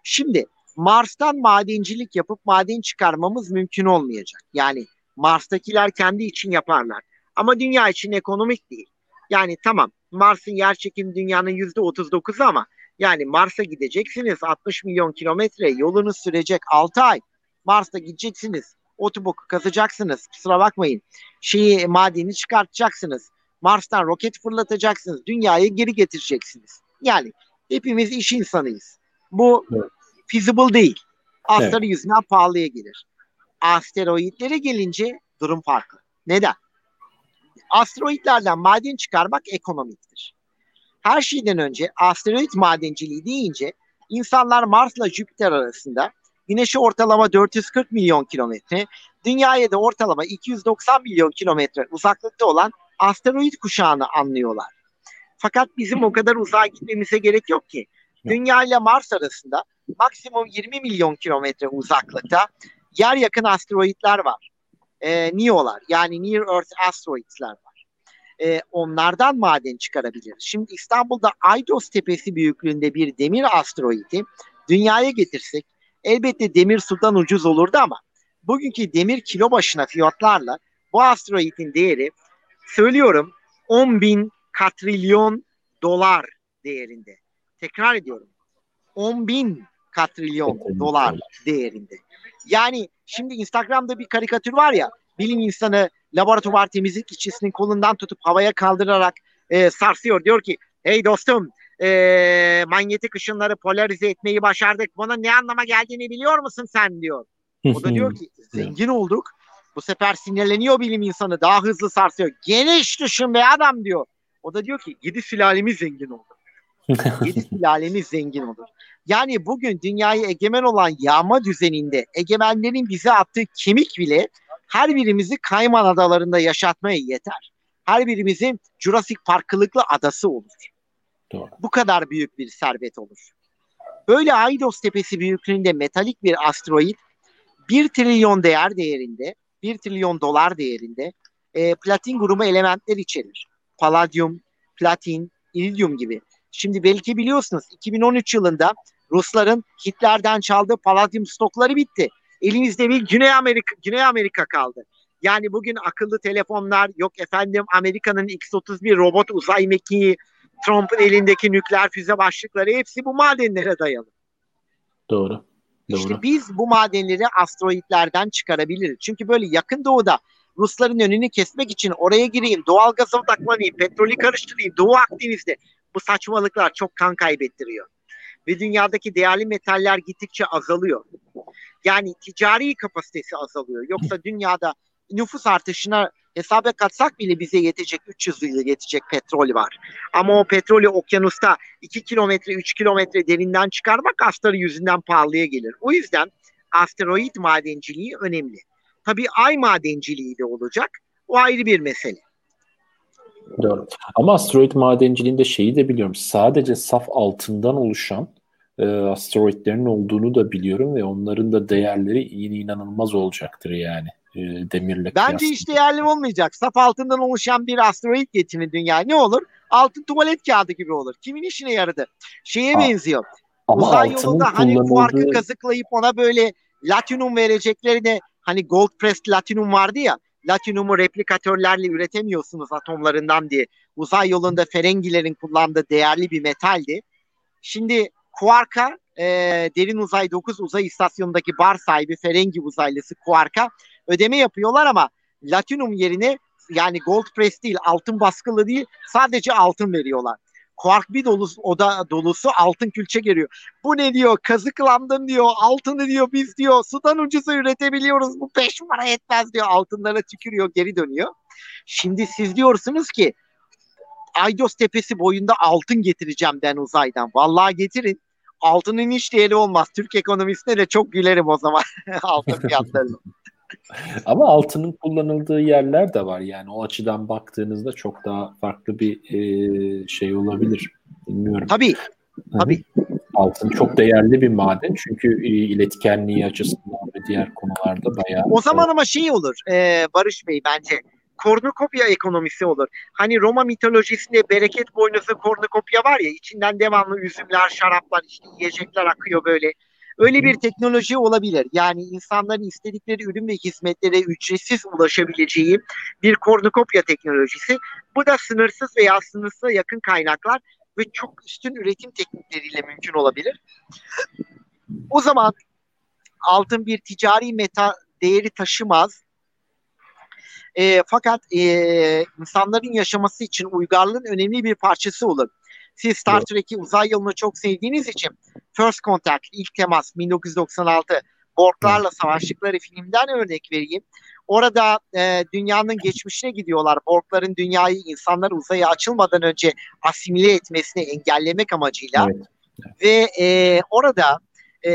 Şimdi Mars'tan madencilik yapıp maden çıkarmamız mümkün olmayacak. Yani Mars'takiler kendi için yaparlar. Ama dünya için ekonomik değil. Yani tamam Mars'ın yer çekimi dünyanın yüzde 39'u ama yani Mars'a gideceksiniz 60 milyon kilometre yolunuz sürecek 6 ay. Mars'ta gideceksiniz. Otoboku kazacaksınız. Kusura bakmayın. Şeyi madeni çıkartacaksınız. Mars'tan roket fırlatacaksınız. Dünyayı geri getireceksiniz. Yani hepimiz iş insanıyız. Bu evet. feasible değil. Astarı evet. yüzünden pahalıya gelir. Asteroidlere gelince durum farklı. Neden? Asteroidlerden maden çıkarmak ekonomiktir. Her şeyden önce asteroid madenciliği deyince insanlar Mars'la Jüpiter arasında Güneş'e ortalama 440 milyon kilometre, Dünya'ya da ortalama 290 milyon kilometre uzaklıkta olan asteroid kuşağını anlıyorlar. Fakat bizim o kadar uzağa gitmemize gerek yok ki. Dünya ile Mars arasında maksimum 20 milyon kilometre uzaklıkta yer yakın asteroidler var. E, NEO'lar yani Near Earth Asteroids'ler var. E, onlardan maden çıkarabiliriz. Şimdi İstanbul'da Aydos Tepesi büyüklüğünde bir demir asteroidi dünyaya getirsek elbette demir sudan ucuz olurdu ama bugünkü demir kilo başına fiyatlarla bu asteroidin değeri söylüyorum 10 bin katrilyon dolar değerinde. Tekrar ediyorum. 10 bin katrilyon dolar değerinde. Yani şimdi Instagram'da bir karikatür var ya bilim insanı laboratuvar temizlik işçisinin kolundan tutup havaya kaldırarak e, sarsıyor. Diyor ki hey dostum e, manyetik ışınları polarize etmeyi başardık. Bunun ne anlama geldiğini biliyor musun sen diyor. O da diyor ki zengin olduk bu sefer sinirleniyor bilim insanı. Daha hızlı sarsıyor. Geniş düşün be adam diyor. O da diyor ki yedi sülalemiz zengin olur. yedi sülalemiz zengin olur. Yani bugün dünyayı egemen olan yağma düzeninde egemenlerin bize attığı kemik bile her birimizi Kayman Adalarında yaşatmaya yeter. Her birimizin Jurassic Park kılıklı adası olur. Doğru. Bu kadar büyük bir servet olur. Böyle Aidos tepesi büyüklüğünde metalik bir asteroid 1 trilyon değer değerinde 1 trilyon dolar değerinde e, platin grubu elementler içerir. Palladium, platin, iridium gibi. Şimdi belki biliyorsunuz 2013 yılında Rusların Hitler'den çaldığı palladium stokları bitti. Elimizde bir Güney Amerika Güney Amerika kaldı. Yani bugün akıllı telefonlar yok efendim Amerika'nın X-31 robot uzay mekiği, Trump'ın elindeki nükleer füze başlıkları hepsi bu madenlere dayalı.
Doğru.
Doğru. İşte biz bu madenleri asteroidlerden çıkarabiliriz. Çünkü böyle yakın doğuda Rusların önünü kesmek için oraya gireyim, doğal gaza odaklanayım, petrolü karıştırayım, Doğu Akdeniz'de bu saçmalıklar çok kan kaybettiriyor. Ve dünyadaki değerli metaller gittikçe azalıyor. Yani ticari kapasitesi azalıyor. Yoksa dünyada nüfus artışına hesaba katsak bile bize yetecek 300 yıl yetecek petrol var. Ama o petrolü okyanusta 2 kilometre 3 kilometre derinden çıkarmak astarı yüzünden pahalıya gelir. O yüzden asteroid madenciliği önemli. Tabii ay madenciliği de olacak. O ayrı bir mesele.
Doğru. Ama asteroid madenciliğinde şeyi de biliyorum. Sadece saf altından oluşan e, asteroidlerin olduğunu da biliyorum ve onların da değerleri yine inanılmaz olacaktır yani e, demirle
Bence kıyasla. hiç değerli olmayacak. Saf altından oluşan bir asteroid getirin dünya ne olur? Altın tuvalet kağıdı gibi olur. Kimin işine yaradı? Şeye Aa, benziyor. Ama Uzay yolunda hani kullanıldığı... kazıklayıp ona böyle latinum vereceklerine hani gold pressed latinum vardı ya latinumu replikatörlerle üretemiyorsunuz atomlarından diye. Uzay yolunda Ferengilerin kullandığı değerli bir metaldi. Şimdi Quark'a e, Derin Uzay 9 uzay istasyonundaki bar sahibi Ferengi uzaylısı Quark'a ödeme yapıyorlar ama Latinum yerine yani gold press değil altın baskılı değil sadece altın veriyorlar. Quark bir dolusu, oda dolusu altın külçe geliyor. Bu ne diyor? Kazıklandım diyor. Altını diyor biz diyor. Sudan ucuza üretebiliyoruz. Bu beş para etmez diyor. Altınlara tükürüyor geri dönüyor. Şimdi siz diyorsunuz ki Aydos tepesi boyunda altın getireceğim den uzaydan. Vallahi getirin. Altının hiç değeri olmaz. Türk ekonomisine de çok gülerim o zaman altın fiyatlarını.
Ama altının kullanıldığı yerler de var. Yani o açıdan baktığınızda çok daha farklı bir e, şey olabilir. Bilmiyorum.
Tabii. Tabii.
Altın çok değerli bir maden çünkü e, iletkenliği açısından ve diğer konularda bayağı.
O zaman ama şey olur e, Barış Bey bence kornukopya ekonomisi olur. Hani Roma mitolojisinde bereket boynuzu kornukopya var ya içinden devamlı üzümler, şaraplar, işte yiyecekler akıyor böyle. Öyle bir teknoloji olabilir. Yani insanların istedikleri ürün ve hizmetlere ücretsiz ulaşabileceği bir kornukopya teknolojisi. Bu da sınırsız veya sınırsıza yakın kaynaklar ve çok üstün üretim teknikleriyle mümkün olabilir. O zaman altın bir ticari meta değeri taşımaz. E, fakat e, insanların yaşaması için uygarlığın önemli bir parçası olur. Siz Star Trek'i uzay yılını çok sevdiğiniz için First Contact, ilk temas 1996 Borglarla savaştıkları filmden örnek vereyim. Orada e, dünyanın geçmişine gidiyorlar. Borgların dünyayı insanlar uzaya açılmadan önce asimile etmesini engellemek amacıyla. Evet. Ve e, orada e,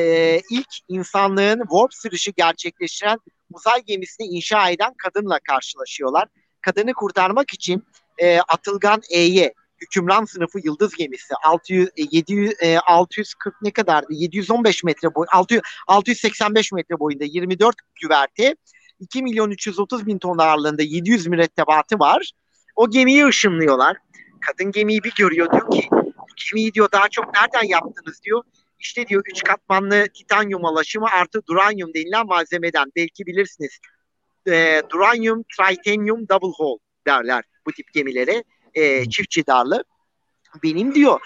ilk insanlığın warp sürüşü gerçekleştiren uzay gemisini inşa eden kadınla karşılaşıyorlar. Kadını kurtarmak için e, Atılgan E'ye hükümran sınıfı yıldız gemisi 600 700 e, 640 e, ne kadardı? 715 metre boy 600, 685 metre boyunda 24 güverte 2 milyon 330 bin ton ağırlığında 700 mürettebatı var. O gemiyi ışınlıyorlar. Kadın gemiyi bir görüyor diyor ki bu gemiyi diyor daha çok nereden yaptınız diyor. İşte diyor üç katmanlı titanyum alaşımı artı duranyum denilen malzemeden belki bilirsiniz. E, duranyum, tritanium, double hull derler bu tip gemilere e, çift cidarlı. Benim diyor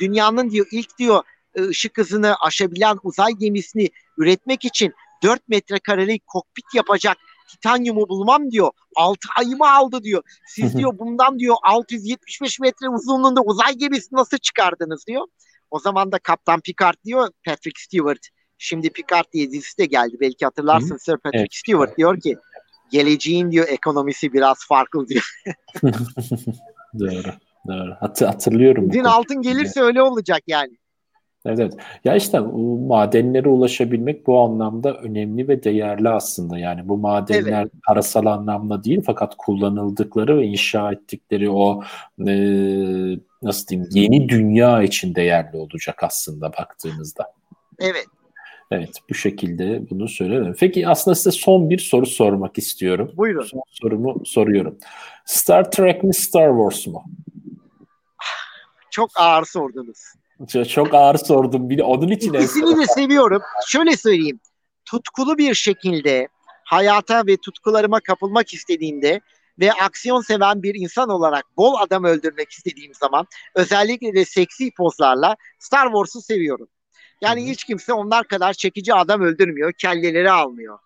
dünyanın diyor ilk diyor ışık hızını aşabilen uzay gemisini üretmek için 4 metrekarelik kokpit yapacak titanyumu bulmam diyor. 6 ayımı aldı diyor. Siz diyor bundan diyor 675 metre uzunluğunda uzay gemisi nasıl çıkardınız diyor. O zaman da Kaptan Picard diyor Patrick Stewart. Şimdi Picard diye dizisi de geldi. Belki hatırlarsın Sir Patrick evet. Stewart diyor ki geleceğin diyor ekonomisi biraz farklı diyor.
Doğru. Doğru. Hat hatırlıyorum.
Din altın gelirse öyle olacak yani.
Evet, evet. Ya işte madenlere ulaşabilmek bu anlamda önemli ve değerli aslında. Yani bu madenler evet. parasal anlamda değil fakat kullanıldıkları ve inşa ettikleri o e, nasıl diyeyim yeni dünya için değerli olacak aslında baktığınızda.
Evet.
Evet bu şekilde bunu söylerim. Peki aslında size son bir soru sormak istiyorum.
Buyurun.
Son sorumu soruyorum. Star Trek mi Star Wars mu?
Çok ağır sordunuz.
Çok ağır sordum. Bir de onun için
İkisini de seviyorum. Şöyle söyleyeyim. Tutkulu bir şekilde hayata ve tutkularıma kapılmak istediğimde ve aksiyon seven bir insan olarak bol adam öldürmek istediğim zaman özellikle de seksi pozlarla Star Wars'u seviyorum. Yani Hı-hı. hiç kimse onlar kadar çekici adam öldürmüyor, kelleleri almıyor.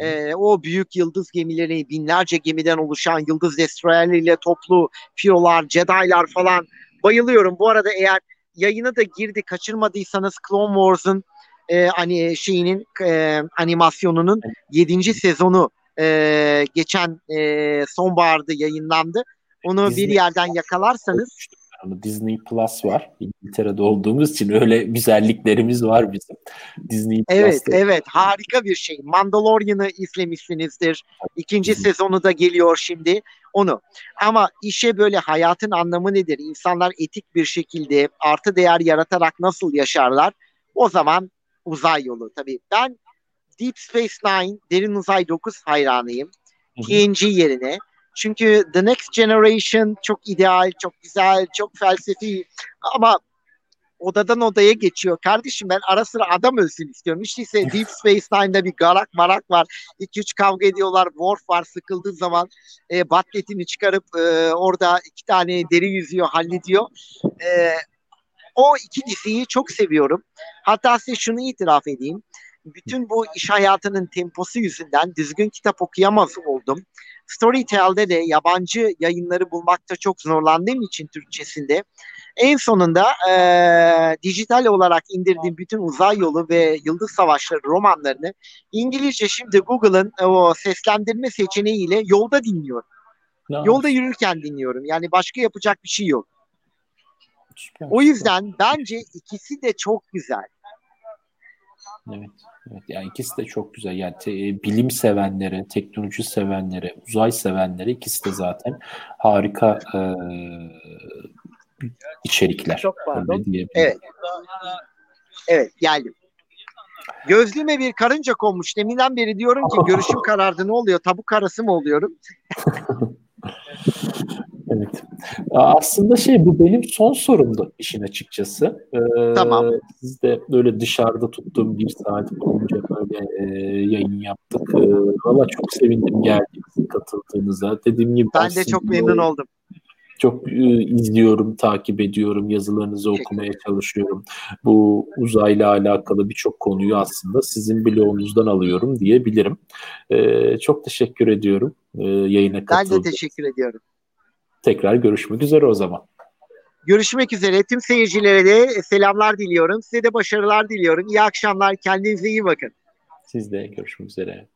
Ee, o büyük yıldız gemileri, binlerce gemiden oluşan yıldız destroyerleriyle toplu fiyolar, Jedi'lar falan bayılıyorum. Bu arada eğer yayına da girdi kaçırmadıysanız Clone Wars'ın e, hani şeyinin e, animasyonunun 7. sezonu e, geçen e, sonbaharda yayınlandı. Onu Disney bir yerden yakalarsanız
ama Disney Plus var. İngiltere'de olduğumuz için öyle güzelliklerimiz var bizim.
Disney Plus. Evet, evet. Harika bir şey. Mandalorian'ı izlemişsinizdir. İkinci sezonu da geliyor şimdi. Onu. Ama işe böyle hayatın anlamı nedir? İnsanlar etik bir şekilde artı değer yaratarak nasıl yaşarlar? O zaman uzay yolu tabii. Ben Deep Space Nine, Derin Uzay 9 hayranıyım. TNG yerine çünkü The Next Generation çok ideal, çok güzel, çok felsefi ama odadan odaya geçiyor. Kardeşim ben ara sıra adam ölsün istiyorum. İşte ise Deep Space Nine'da bir garak marak var. İki üç kavga ediyorlar. Worf var sıkıldığı zaman e, batletini çıkarıp e, orada iki tane deri yüzüyor hallediyor. E, o iki diziyi çok seviyorum. Hatta size şunu itiraf edeyim bütün bu iş hayatının temposu yüzünden düzgün kitap okuyamaz oldum. Storytel'de de yabancı yayınları bulmakta çok zorlandığım için Türkçesinde en sonunda e, dijital olarak indirdiğim bütün uzay yolu ve yıldız savaşları romanlarını İngilizce şimdi Google'ın o seslendirme seçeneğiyle yolda dinliyorum. Ya. Yolda yürürken dinliyorum. Yani başka yapacak bir şey yok. O yüzden bence ikisi de çok güzel.
Evet. Evet, yani ikisi de çok güzel. Yani te, bilim sevenlere, teknoloji sevenlere, uzay sevenlere ikisi de zaten harika e, içerikler.
Çok pardon. Evet. Evet geldim. Gözlüğüme bir karınca konmuş. Deminden beri diyorum ki görüşüm karardı ne oluyor? Tabu karası mı oluyorum?
evet. Aslında şey bu benim son sorumdu işin açıkçası.
Ee, tamam.
Siz de böyle dışarıda tuttuğum bir saat boyunca böyle e, yayın yaptık. E, Valla çok sevindim geldiğiniz, katıldığınıza. Dediğim gibi
ben, de çok memnun oldum
çok e, izliyorum, takip ediyorum, yazılarınızı okumaya çalışıyorum. Bu uzayla alakalı birçok konuyu aslında sizin blogunuzdan alıyorum diyebilirim. E, çok teşekkür ediyorum e, yayına katıldığınız
Ben de teşekkür ediyorum.
Tekrar görüşmek üzere o zaman.
Görüşmek üzere. Tüm seyircilere de selamlar diliyorum. Size de başarılar diliyorum. İyi akşamlar. Kendinize iyi bakın.
Siz de görüşmek üzere.